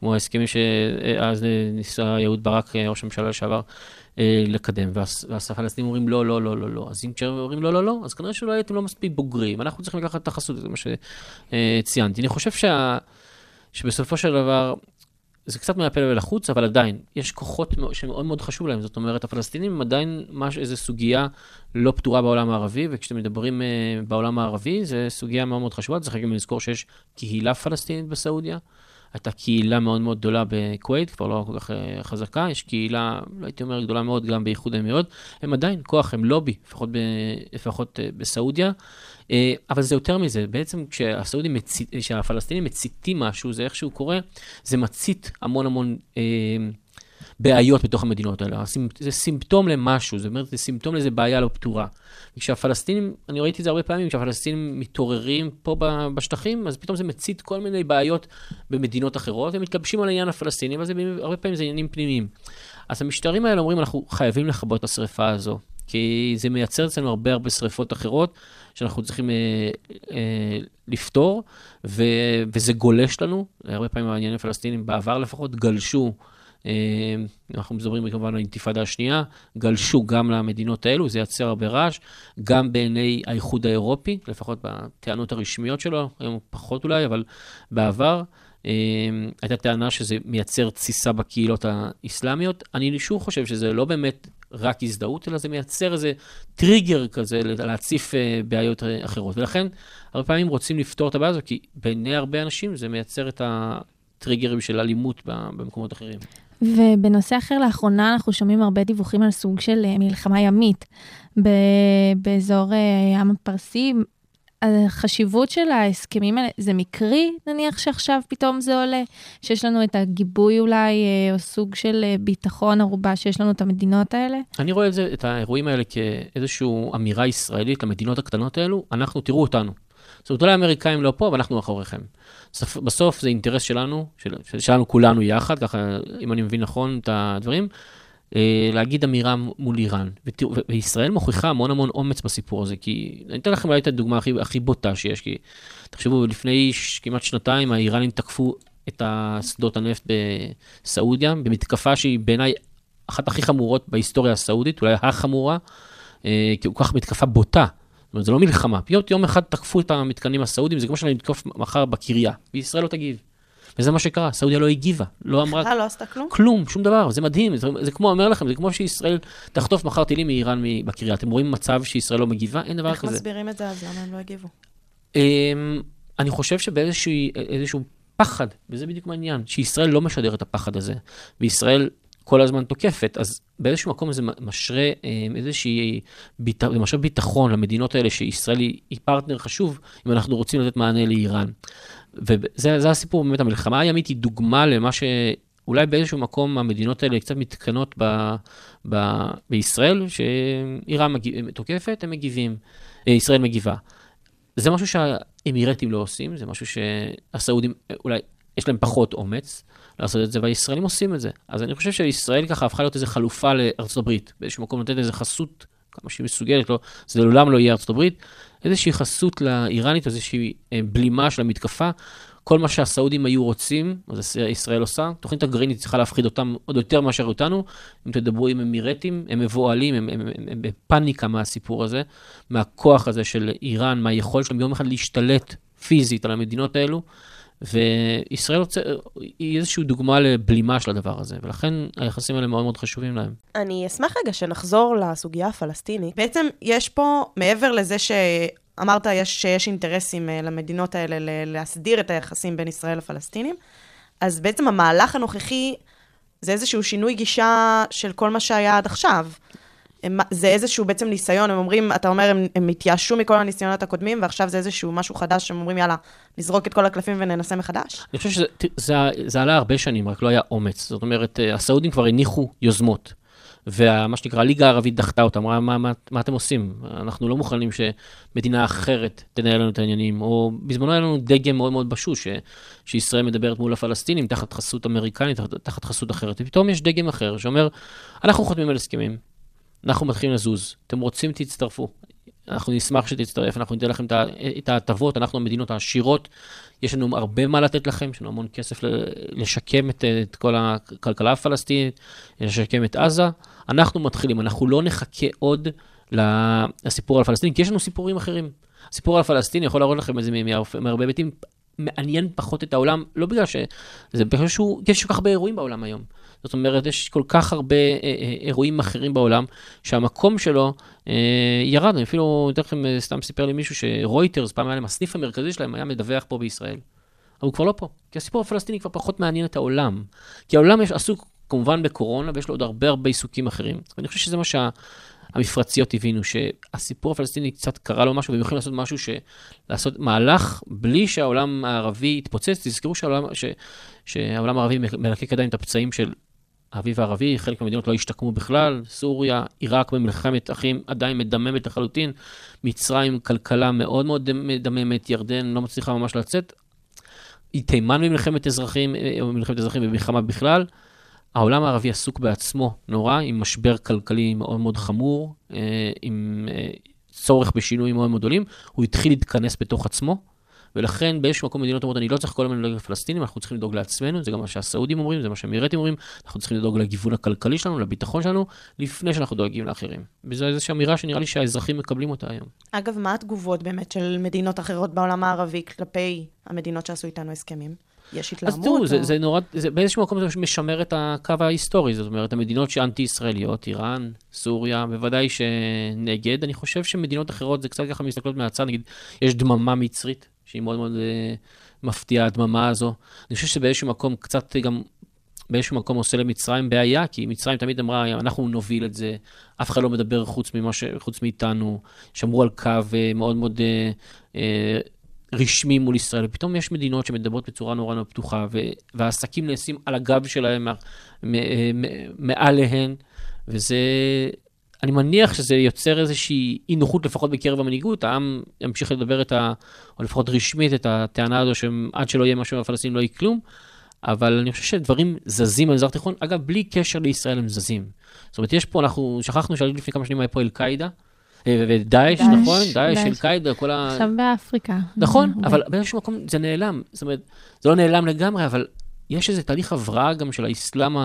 כמו ההסכמים שאז ניסה אהוד ברק, ראש הממשלה לשעבר, אה, לקדם, והפלסטינים אומרים לא, לא, לא, לא, לא. אז אם כשהם אומרים לא, לא, לא, אז כנראה שאולי אתם לא מספיק בוגרים, אנחנו צריכים לקחת את החסות, זה מה שציינתי. אני חושב שה... שבסופו של דבר, זה קצת מהפה ולחוץ, אבל עדיין, יש כוחות מאוד- שמאוד מאוד חשוב להם. זאת אומרת, הפלסטינים הם עדיין מש, איזו סוגיה לא פתורה בעולם הערבי, וכשאתם מדברים uh, בעולם הערבי, זו סוגיה מאוד מאוד חשובה. צריך גם לזכור שיש קהילה פלסטינית בסעודיה. הייתה קהילה מאוד מאוד גדולה בכווית, כבר לא כל כך uh, חזקה, יש קהילה, לא הייתי אומר גדולה מאוד, גם באיחוד האמירויות. הם עדיין כוח, הם לובי, לפחות, ב, לפחות uh, בסעודיה. Uh, אבל זה יותר מזה, בעצם כשהסעודים, מצית, כשהפלסטינים מציתים משהו, זה איכשהו קורה, זה מצית המון המון אה, בעיות בתוך המדינות האלה. זה סימפטום למשהו, זאת אומרת, זה סימפטום לאיזה בעיה לא פתורה. וכשהפלסטינים, אני ראיתי את זה הרבה פעמים, כשהפלסטינים מתעוררים פה בשטחים, אז פתאום זה מצית כל מיני בעיות במדינות אחרות, והם מתגבשים על העניין הפלסטיני, אבל הרבה פעמים זה עניינים פנימיים. אז המשטרים האלה אומרים, אנחנו חייבים לכבות את השריפה הזו, כי זה מייצר אצלנו הרבה הרבה שריפות אחרות, שאנחנו צריכים אה, אה, לפתור, ו, וזה גולש לנו. הרבה פעמים העניינים הפלסטינים בעבר לפחות גלשו, אה, אנחנו מדברים כמובן על האינתיפאדה השנייה, גלשו גם למדינות האלו, זה יצר הרבה רעש, גם בעיני האיחוד האירופי, לפחות בטענות הרשמיות שלו, היום פחות אולי, אבל בעבר. אה, הייתה טענה שזה מייצר תסיסה בקהילות האסלאמיות. אני שוב חושב שזה לא באמת רק הזדהות, אלא זה מייצר איזה טריגר כזה להציף אה, בעיות אה, אחרות. ולכן, הרבה פעמים רוצים לפתור את הבעיה הזו, כי בעיני הרבה אנשים זה מייצר את הטריגרים של אלימות במקומות אחרים. ובנושא אחר, לאחרונה אנחנו שומעים הרבה דיווחים על סוג של אה, מלחמה ימית באזור אה, הים הפרסי. החשיבות של ההסכמים האלה, זה מקרי, נניח שעכשיו פתאום זה עולה, שיש לנו את הגיבוי אולי, אה, או סוג של אה, ביטחון ערובה שיש לנו את המדינות האלה? אני רואה את, זה, את האירועים האלה כאיזושהי אמירה ישראלית למדינות הקטנות האלו, אנחנו, תראו אותנו. זאת אומרת, אולי האמריקאים לא פה, אבל אנחנו מאחוריכם. בסוף, זה אינטרס שלנו, של, של- שלנו כולנו יחד, ככה, אם אני מבין נכון את הדברים, אה, להגיד אמירה מול איראן. וישראל מוכיחה המון המון אומץ בסיפור הזה, כי אני אתן לכם אולי את הדוגמה הכי, הכי בוטה שיש, כי תחשבו, לפני ש, כמעט שנתיים האיראנים תקפו את השדות הנפט בסעודיה, במתקפה שהיא בעיניי אחת הכי חמורות בהיסטוריה הסעודית, אולי החמורה, אה, כי כל כך מתקפה בוטה. זאת אומרת, זה לא מלחמה. פתאום יום אחד תקפו את המתקנים הסעודים, זה כמו שאני אתקוף מחר בקריה, וישראל לא תגיב. וזה מה שקרה, סעודיה לא הגיבה, לא אמרה אה, לא עשתה כלום? כלום, שום דבר, זה מדהים, זה, זה כמו, אומר לכם, זה כמו שישראל תחטוף מחר טילים מאיראן בקריה. אתם רואים מצב שישראל לא מגיבה? אין דבר איך כזה. מסבירים את זה אז? למה הם לא הגיבו? אמ, אני חושב שבאיזשהו פחד, וזה בדיוק העניין, שישראל לא משדר את הפחד הזה, וישראל כל הזמן תוקפת, אז באיזשהו מקום זה משרה אמ, איזושהי, ביט... זה משרה ביטחון למדינות האלה שישראל היא, היא פרטנר חשוב, אם אנחנו רוצים לתת מענה לאיראן. וזה זה הסיפור באמת, המלחמה הימית היא דוגמה למה ש... אולי באיזשהו מקום המדינות האלה קצת מתקנות ב, ב, בישראל, שאיראן מגיב, תוקפת, הם מגיבים, אה, ישראל מגיבה. זה משהו שהאמירטים לא עושים, זה משהו שהסעודים, אולי יש להם פחות אומץ לעשות את זה, והישראלים עושים את זה. אז אני חושב שישראל ככה הפכה להיות איזו חלופה לארצות הברית, באיזשהו מקום נותנת איזו חסות, כמה שהיא מסוגלת, לא, זה לעולם לא יהיה ארצות הברית, איזושהי חסות לאיראנית, איזושהי אה, בלימה של המתקפה. כל מה שהסעודים היו רוצים, אז ישראל עושה. תוכנית הגרעינית צריכה להפחיד אותם עוד יותר מאשר אותנו. אם תדברו עם אמירטים, הם מבוהלים, הם, הם, הם, הם בפאניקה מהסיפור הזה, מהכוח הזה של איראן, מהיכולת שלהם יום אחד להשתלט פיזית על המדינות האלו. וישראל רוצה, היא איזושהי דוגמה לבלימה של הדבר הזה, ולכן היחסים האלה מאוד מאוד חשובים להם. אני אשמח רגע שנחזור לסוגיה הפלסטינית. בעצם יש פה, מעבר לזה שאמרת יש, שיש אינטרסים אה, למדינות האלה להסדיר את היחסים בין ישראל לפלסטינים, אז בעצם המהלך הנוכחי זה איזשהו שינוי גישה של כל מה שהיה עד עכשיו. הם, זה איזשהו בעצם ניסיון, הם אומרים, אתה אומר, הם, הם התייאשו מכל הניסיונות הקודמים, ועכשיו זה איזשהו משהו חדש, הם אומרים, יאללה, נזרוק את כל הקלפים וננסה מחדש? אני חושב שזה זה, זה עלה הרבה שנים, רק לא היה אומץ. זאת אומרת, אה, הסעודים כבר הניחו יוזמות. ומה שנקרא, הליגה הערבית דחתה אותם, אמרה, מה, מה, מה אתם עושים? אנחנו לא מוכנים שמדינה אחרת תנהל לנו את העניינים. או בזמנו היה לנו דגם מאוד מאוד בשוש, ש, שישראל מדברת מול הפלסטינים תחת חסות אמריקנית, תחת, תחת חסות אחרת. ופתאום יש דגם אחר שאומר, אנחנו חותמים על הסכמים, אנחנו מתחילים לזוז, אתם רוצים, תצטרפו. אנחנו נשמח שתצטרף, אנחנו ניתן לכם את ההטבות, אנחנו המדינות העשירות, יש לנו הרבה מה לתת לכם, יש לנו המון כסף לשקם את, את כל הכלכלה הפלסטינית, לשקם את עזה. אנחנו מתחילים, אנחנו לא נחכה עוד לסיפור על הפלסטינים, כי יש לנו סיפורים אחרים. הסיפור על הפלסטיני יכול להראות לכם את זה מהרבה היבטים, מעניין פחות את העולם, לא בגלל שזה, בגלל שיש כל כך הרבה אירועים בעולם היום. זאת אומרת, יש כל כך הרבה אה, אה, אירועים אחרים בעולם, שהמקום שלו אה, ירד. אני אפילו, אתן לכם, אה, סתם סיפר לי מישהו שרויטרס, פעם היה להם, הסניף המרכזי שלהם היה מדווח פה בישראל. אבל הוא כבר לא פה, כי הסיפור הפלסטיני כבר פחות מעניין את העולם. כי העולם יש, עסוק כמובן בקורונה, ויש לו עוד הרבה הרבה עיסוקים אחרים. ואני חושב שזה מה שה... המפרציות הבינו שהסיפור הפלסטיני קצת קרה לו משהו, והם יכולים לעשות משהו, ש... לעשות מהלך בלי שהעולם הערבי יתפוצץ. תזכרו שהעולם, ש... שהעולם הערבי מלקק עדיין את הפצעים של האביב הערבי, חלק מהמדינות לא השתקמו בכלל, סוריה, עיראק במלחמת אחים עדיין מדממת לחלוטין, מצרים כלכלה מאוד מאוד מדממת, ירדן לא מצליחה ממש לצאת, תימן במלחמת אזרחים, במלחמת אזרחים ובמלחמה בכלל. העולם הערבי עסוק בעצמו נורא, עם משבר כלכלי מאוד מאוד חמור, עם צורך בשינויים מאוד מאוד גדולים, הוא התחיל להתכנס בתוך עצמו. ולכן באיזשהו מקום מדינות אומרות, אני לא צריך כל הזמן לדאוג לפלסטינים, אנחנו צריכים לדאוג לעצמנו, זה גם מה שהסעודים אומרים, זה מה שהאמירטים אומרים, אנחנו צריכים לדאוג לגיוון הכלכלי שלנו, לביטחון שלנו, לפני שאנחנו דואגים לאחרים. וזו איזושהי אמירה שנראה לי שהאזרחים מקבלים אותה היום. אגב, מה התגובות באמת של מדינות אחרות בעולם הערבי כלפי המדינות שעשו איתנו הסכמים? יש התלהמות? אז תראו, או... זה, זה נורא, זה באיזשהו מקום זה משמר את הקו ההיסטורי, זאת אומרת, המדינות שאנטי-ישראליות, איראן, סוריה, בוודאי שנגד. אני חושב שמדינות אחרות זה קצת ככה מסתכלות מהצד, נגיד, יש דממה מצרית, שהיא מאוד מאוד uh, מפתיעה, הדממה הזו. אני חושב שבאיזשהו מקום קצת גם, באיזשהו מקום עושה למצרים בעיה, כי מצרים תמיד אמרה, אנחנו נוביל את זה, אף אחד לא מדבר חוץ, ש... חוץ מאיתנו, שמרו על קו uh, מאוד מאוד uh, uh, רשמי מול ישראל, ופתאום יש מדינות שמדברות בצורה נורא נורא פתוחה, ו... והעסקים נעשים על הגב שלהם, מעליהן, וזה... אני מניח שזה יוצר איזושהי אי נוחות לפחות בקרב המנהיגות, העם ימשיך לדבר את ה... או לפחות רשמית את הטענה הזו שעד שלא יהיה משהו בפלסטינים לא יהיה כלום, אבל אני חושב שדברים זזים במזרח התיכון, אגב, בלי קשר לישראל הם זזים. זאת אומרת, יש פה, אנחנו שכחנו שלפני כמה שנים היה פה אל-קאעידה, ודאעש, נכון? דאעש, אל-קאעידה, כל ה... עכשיו באפריקה. נכון, אבל באיזשהו מקום זה נעלם. זאת אומרת, זה לא נעלם לגמרי, אבל יש איזה תהליך הבראה גם של האסלאם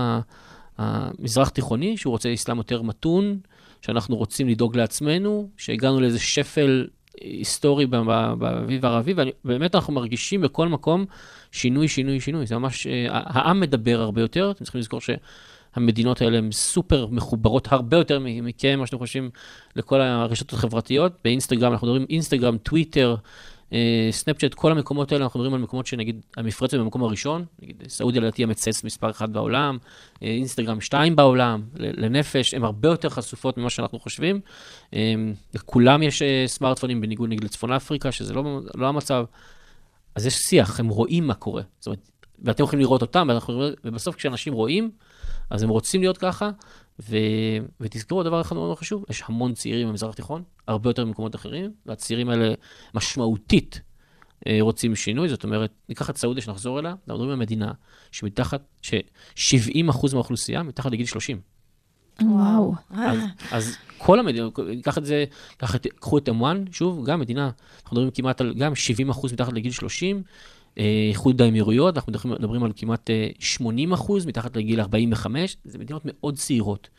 המזרח תיכוני, שהוא רוצה אסלאם יותר מתון, שאנחנו רוצים לדאוג לעצמנו, שהגענו לאיזה שפל היסטורי ב- ב- באביב הערבי, ובאמת אנחנו מרגישים בכל מקום שינוי, שינוי, שינוי. זה ממש, אה, העם מדבר הרבה יותר, אתם צריכים לזכור שהמדינות האלה הן סופר מחוברות הרבה יותר מכם, מה שאתם חושבים, לכל הרשתות החברתיות. באינסטגרם, אנחנו מדברים אינסטגרם, טוויטר, אה, סנאפצ'אט, כל המקומות האלה, אנחנו מדברים על מקומות שנגיד, המפרצת במקום הראשון, נגיד סעודיה לדעתי המצייצת מספר אחת בעולם, אה, אינסטגרם שתיים בעולם, לנפש, הן הרבה יותר חשופות ממה שאנחנו חושבים. אה, לכולם יש אה, סמארטפונים, בניגוד נגיד לצפון אפריקה, שזה לא, לא המצב. אז יש שיח, הם רואים מה קורה. זאת אומרת, ואתם יכולים לראות אותם, ואנחנו, ובסוף כשאנשים רואים, אז הם רוצים להיות ככה, ו... ותזכרו דבר אחד מאוד חשוב, יש המון צעירים במזרח התיכון, הרבה יותר ממקומות אחרים, והצעירים האלה משמעותית אה, רוצים שינוי, זאת אומרת, ניקח את סעודיה שנחזור אליה, אנחנו מדברים על מדינה שמתחת, ש-70% מהאוכלוסייה מתחת לגיל 30. וואו. אז, אז כל המדינה, ניקח את זה, קח את, קחו את M1, שוב, גם מדינה, אנחנו מדברים כמעט על גם 70 אחוז מתחת לגיל 30, אה, איחוד האמירויות, אנחנו מדברים, מדברים על כמעט אה, 80 אחוז מתחת לגיל 45, זה מדינות מאוד צעירות.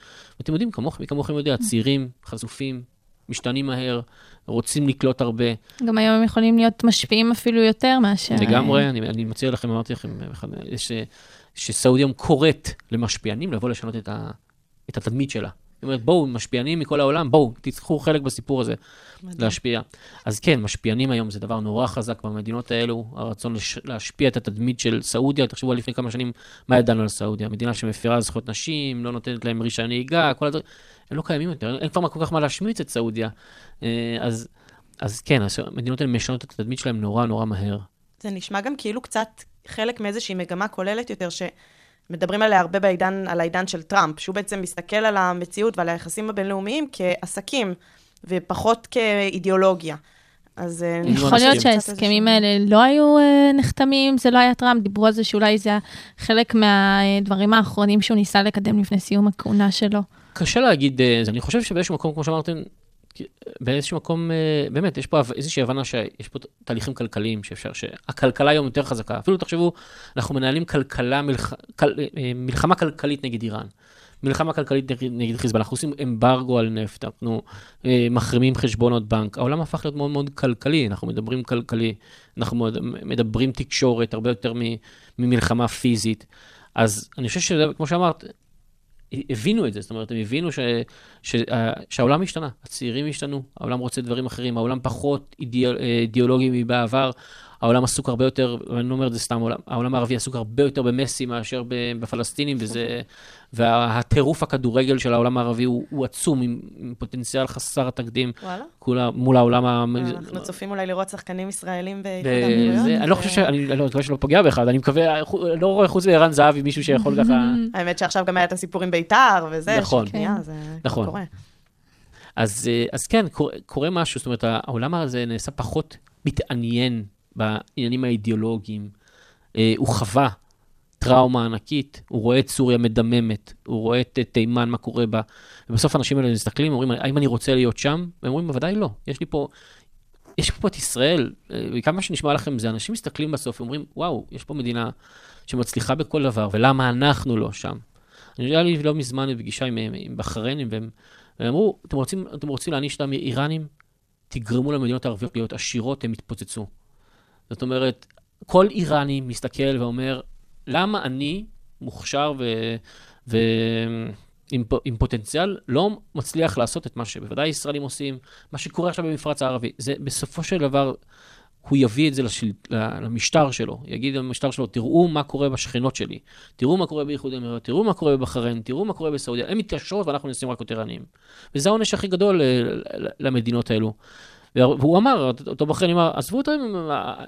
ואתם יודעים, כמוך, מי כמוכם יודע, צעירים, חשופים, משתנים מהר, רוצים לקלוט הרבה. גם היום הם יכולים להיות משפיעים אפילו יותר מאשר... לגמרי, אני, אני מציע לכם, אמרתי לכם, ש, שסעודיה קוראת למשפיענים לבוא לשנות את, ה, את התדמית שלה. אומרת, בואו, משפיענים מכל העולם, בואו, תיקחו חלק בסיפור הזה, להשפיע. אז כן, משפיענים היום זה דבר נורא חזק במדינות האלו, הרצון לש, להשפיע את התדמית של סעודיה, תחשבו על לפני כמה שנים, מה ידענו על סעודיה? מדינה שמפרה זכויות נשים, לא נותנת להם רישיון נהיגה, כל הדברים, הם לא קיימים יותר, אין כבר כל כך מה להשמיץ את סעודיה. אה, אז, אז כן, המדינות האלה משנות את התדמית שלהם נורא נורא מהר. זה נשמע גם כאילו קצת חלק מאיזושהי מגמה כוללת יותר, שמדברים עליה הרבה בעידן, על העידן של טראמפ, שהוא בעצם מסתכל על המציאות ועל היחסים הבינלאומיים כעסקים, ופחות כאידיאולוגיה. אז אה, לא יכול להיות. שההסכמים האלה לא היו אה, נחתמים, זה לא היה טראמפ, דיברו על זה שאולי זה היה חלק מהדברים האחרונים שהוא ניסה לקדם לפני סיום הכהונה שלו. קשה להגיד, אה. אני חושב שבאיזשהו מקום, כמו שאמרתם, באיזשהו מקום, אה, באמת, יש פה איזושהי הבנה שיש פה תהליכים כלכליים שאפשר, שהכלכלה היום יותר חזקה. אפילו תחשבו, אנחנו מנהלים כלכלה, אה, מלחמה כלכלית נגד איראן. מלחמה כלכלית נגד, חיזבאללה, אנחנו עושים אמברגו על נפט, אנחנו אה, מחרימים חשבונות בנק. העולם הפך להיות מאוד מאוד כלכלי, אנחנו מדברים כלכלי, אנחנו מדברים תקשורת הרבה יותר ממלחמה פיזית. אז אני חושב שכמו שאמרת, הבינו את זה, זאת אומרת, הם הבינו ש, ש, אה, שהעולם השתנה, הצעירים השתנו, העולם רוצה דברים אחרים, העולם פחות אידיאל, אה, אידיאולוגי מבעבר, העולם עסוק הרבה יותר, ואני לא אומר את זה סתם, העולם, הערבי עסוק הרבה יותר במסי מאשר בפלסטינים, וזה, והטירוף הכדורגל של העולם הערבי הוא, הוא עצום, עם, עם פוטנציאל חסר התקדים, וואלה. כולה מול העולם ה... אנחנו צופים אולי לראות שחקנים ישראלים באיחוד. אני לא חושב ש... אני לא מקווה שלא פוגע בך, אני מקווה, לא רואה חוץ מערן זהבי מישהו שיכול ככה... האמת שעכשיו גם היה את הסיפור עם בית"ר וזה, נכון. נכון. אז, אה, אז כן, קורה, קורה משהו, זאת אומרת, העולם הזה נעשה פחות מתעניין בעניינים האידיאולוגיים. אה, הוא חווה טראומה ענקית, הוא רואה את סוריה מדממת, הוא רואה את אה, תימן, מה קורה בה, ובסוף האנשים האלה מסתכלים, אומרים, האם אני רוצה להיות שם? והם אומרים, בוודאי לא. יש לי פה, יש פה את ישראל, אה, וכמה שנשמע לכם זה, אנשים מסתכלים בסוף ואומרים, וואו, יש פה מדינה שמצליחה בכל דבר, ולמה אנחנו לא שם? אני יודע לי לא מזמן בפגישה עם, עם בחריינים, והם והם אמרו, אתם רוצים, אתם רוצים להעניש את האיראנים? תגרמו למדינות הערביות להיות עשירות, הם יתפוצצו. זאת אומרת, כל איראני מסתכל ואומר, למה אני, מוכשר ו... ו... עם, עם פוטנציאל, לא מצליח לעשות את מה שבוודאי ישראלים עושים, מה שקורה עכשיו במפרץ הערבי. זה בסופו של דבר, הוא יביא את זה לשל... למשטר שלו, יגיד למשטר שלו, תראו מה קורה בשכנות שלי, תראו מה קורה באיחוד האמירויות, תראו מה קורה בבחריין, תראו מה קורה בסעודיה, הן מתקשרות ואנחנו נעשים רק יותר עניים. וזה העונש הכי גדול אה, למדינות האלו. והוא אמר, אותו בחריין אמר, עזבו אותם,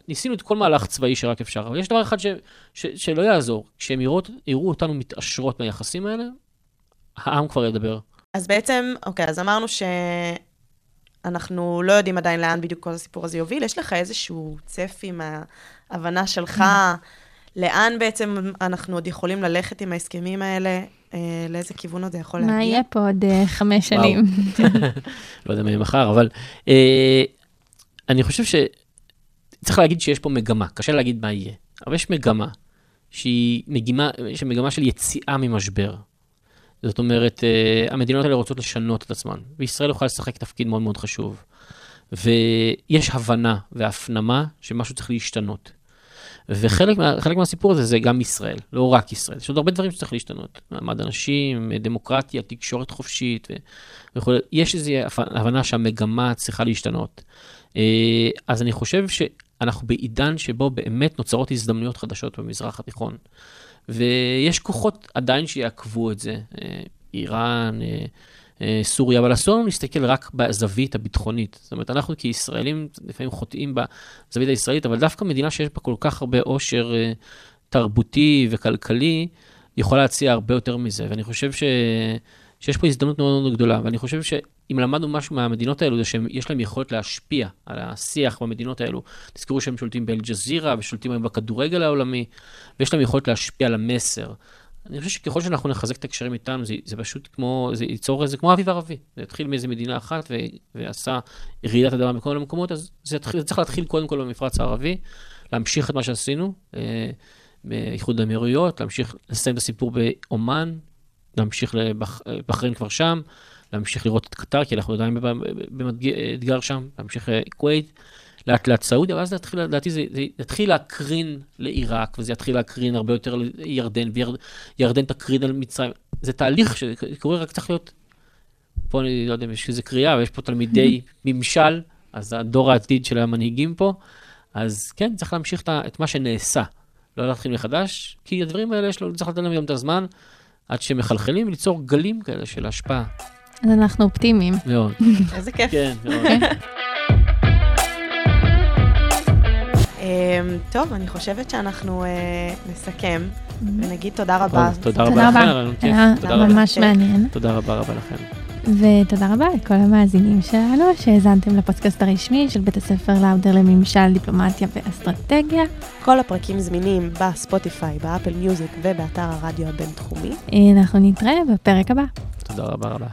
ניסינו את כל מהלך צבאי שרק אפשר, אבל יש דבר אחד ש, ש, שלא יעזור, כשהם יראו, יראו אותנו מתעשרות מהיחסים האלה, העם כבר ידבר. אז בעצם, אוקיי, אז אמרנו שאנחנו לא יודעים עדיין לאן בדיוק כל הסיפור הזה יוביל. יש לך איזשהו צפי מההבנה שלך, לאן בעצם אנחנו עוד יכולים ללכת עם ההסכמים האלה? אה, לאיזה כיוון עוד זה יכול להגיע? מה יהיה פה עוד אה, חמש. שנים? לא יודע מה יהיה מחר, אבל אה, אני חושב שצריך להגיד שיש פה מגמה, קשה להגיד מה יהיה, אבל יש מגמה שהיא מגמה, יש מגמה של יציאה ממשבר. זאת אומרת, אה, המדינות האלה רוצות לשנות את עצמן, וישראל יכולה לשחק תפקיד מאוד מאוד חשוב. ויש הבנה והפנמה שמשהו צריך להשתנות. וחלק מה, מהסיפור הזה זה גם ישראל, לא רק ישראל. יש עוד הרבה דברים שצריך להשתנות. מעמד הנשים, דמוקרטיה, תקשורת חופשית וכו'. יש איזו הבנה שהמגמה צריכה להשתנות. אה, אז אני חושב שאנחנו בעידן שבו באמת נוצרות הזדמנויות חדשות במזרח התיכון. ויש כוחות עדיין שיעקבו את זה, אה, איראן, אה, אה, סוריה, אבל אסור לנו להסתכל רק בזווית הביטחונית. זאת אומרת, אנחנו כישראלים לפעמים חוטאים בזווית הישראלית, אבל דווקא מדינה שיש בה כל כך הרבה עושר תרבותי וכלכלי, יכולה להציע הרבה יותר מזה. ואני חושב ש... שיש פה הזדמנות מאוד מאוד גדולה, ואני חושב שאם למדנו משהו מהמדינות האלו, זה שיש להם יכולת להשפיע על השיח במדינות האלו. תזכרו שהם שולטים באל-ג'זירה, ושולטים היום בכדורגל העולמי, ויש להם יכולת להשפיע על המסר. אני חושב שככל שאנחנו נחזק את הקשרים איתנו, זה, זה פשוט כמו, זה ייצור איזה, כמו אביב ערבי. זה התחיל מאיזה מדינה אחת ו, ועשה רעידת אדמה בכל המקומות, אז זה, התחיל, זה צריך להתחיל קודם כל במפרץ הערבי, להמשיך את מה שעשינו, אה, באיחוד האמירויות, להמשיך לסיים את הסיפור באומן, להמשיך לבחריין כבר שם, להמשיך לראות את קטר, כי אנחנו עדיין באתגר שם, להמשיך לכווית, לאט לאט סעודיה, ואז להתחיל, לדעתי זה, זה יתחיל להקרין לעיראק, וזה יתחיל להקרין הרבה יותר לירדן, וירדן תקרין על מצרים. זה תהליך שקורה, רק צריך להיות, פה אני לא יודע אם יש איזה קריאה, ויש פה תלמידי ממשל, אז הדור העתיד של המנהיגים פה, אז כן, צריך להמשיך את מה שנעשה, לא להתחיל מחדש, כי הדברים האלה, יש לו, צריך לתת להם גם את הזמן. עד שמחלחלים וליצור גלים כאלה של השפעה. אז אנחנו אופטימיים. מאוד. איזה כיף. כן, מאוד. טוב, אני חושבת שאנחנו אה, נסכם ונגיד תודה רבה. תודה רבה לכם. תודה רבה. ממש מעניין. תודה רבה רבה לכם. ותודה רבה לכל המאזינים שלנו שהאזנתם לפודקאסט הרשמי של בית הספר לאודר לממשל, דיפלומטיה ואסטרטגיה. כל הפרקים זמינים בספוטיפיי, באפל מיוזיק ובאתר הרדיו הבינתחומי. אנחנו נתראה בפרק הבא. תודה רבה רבה.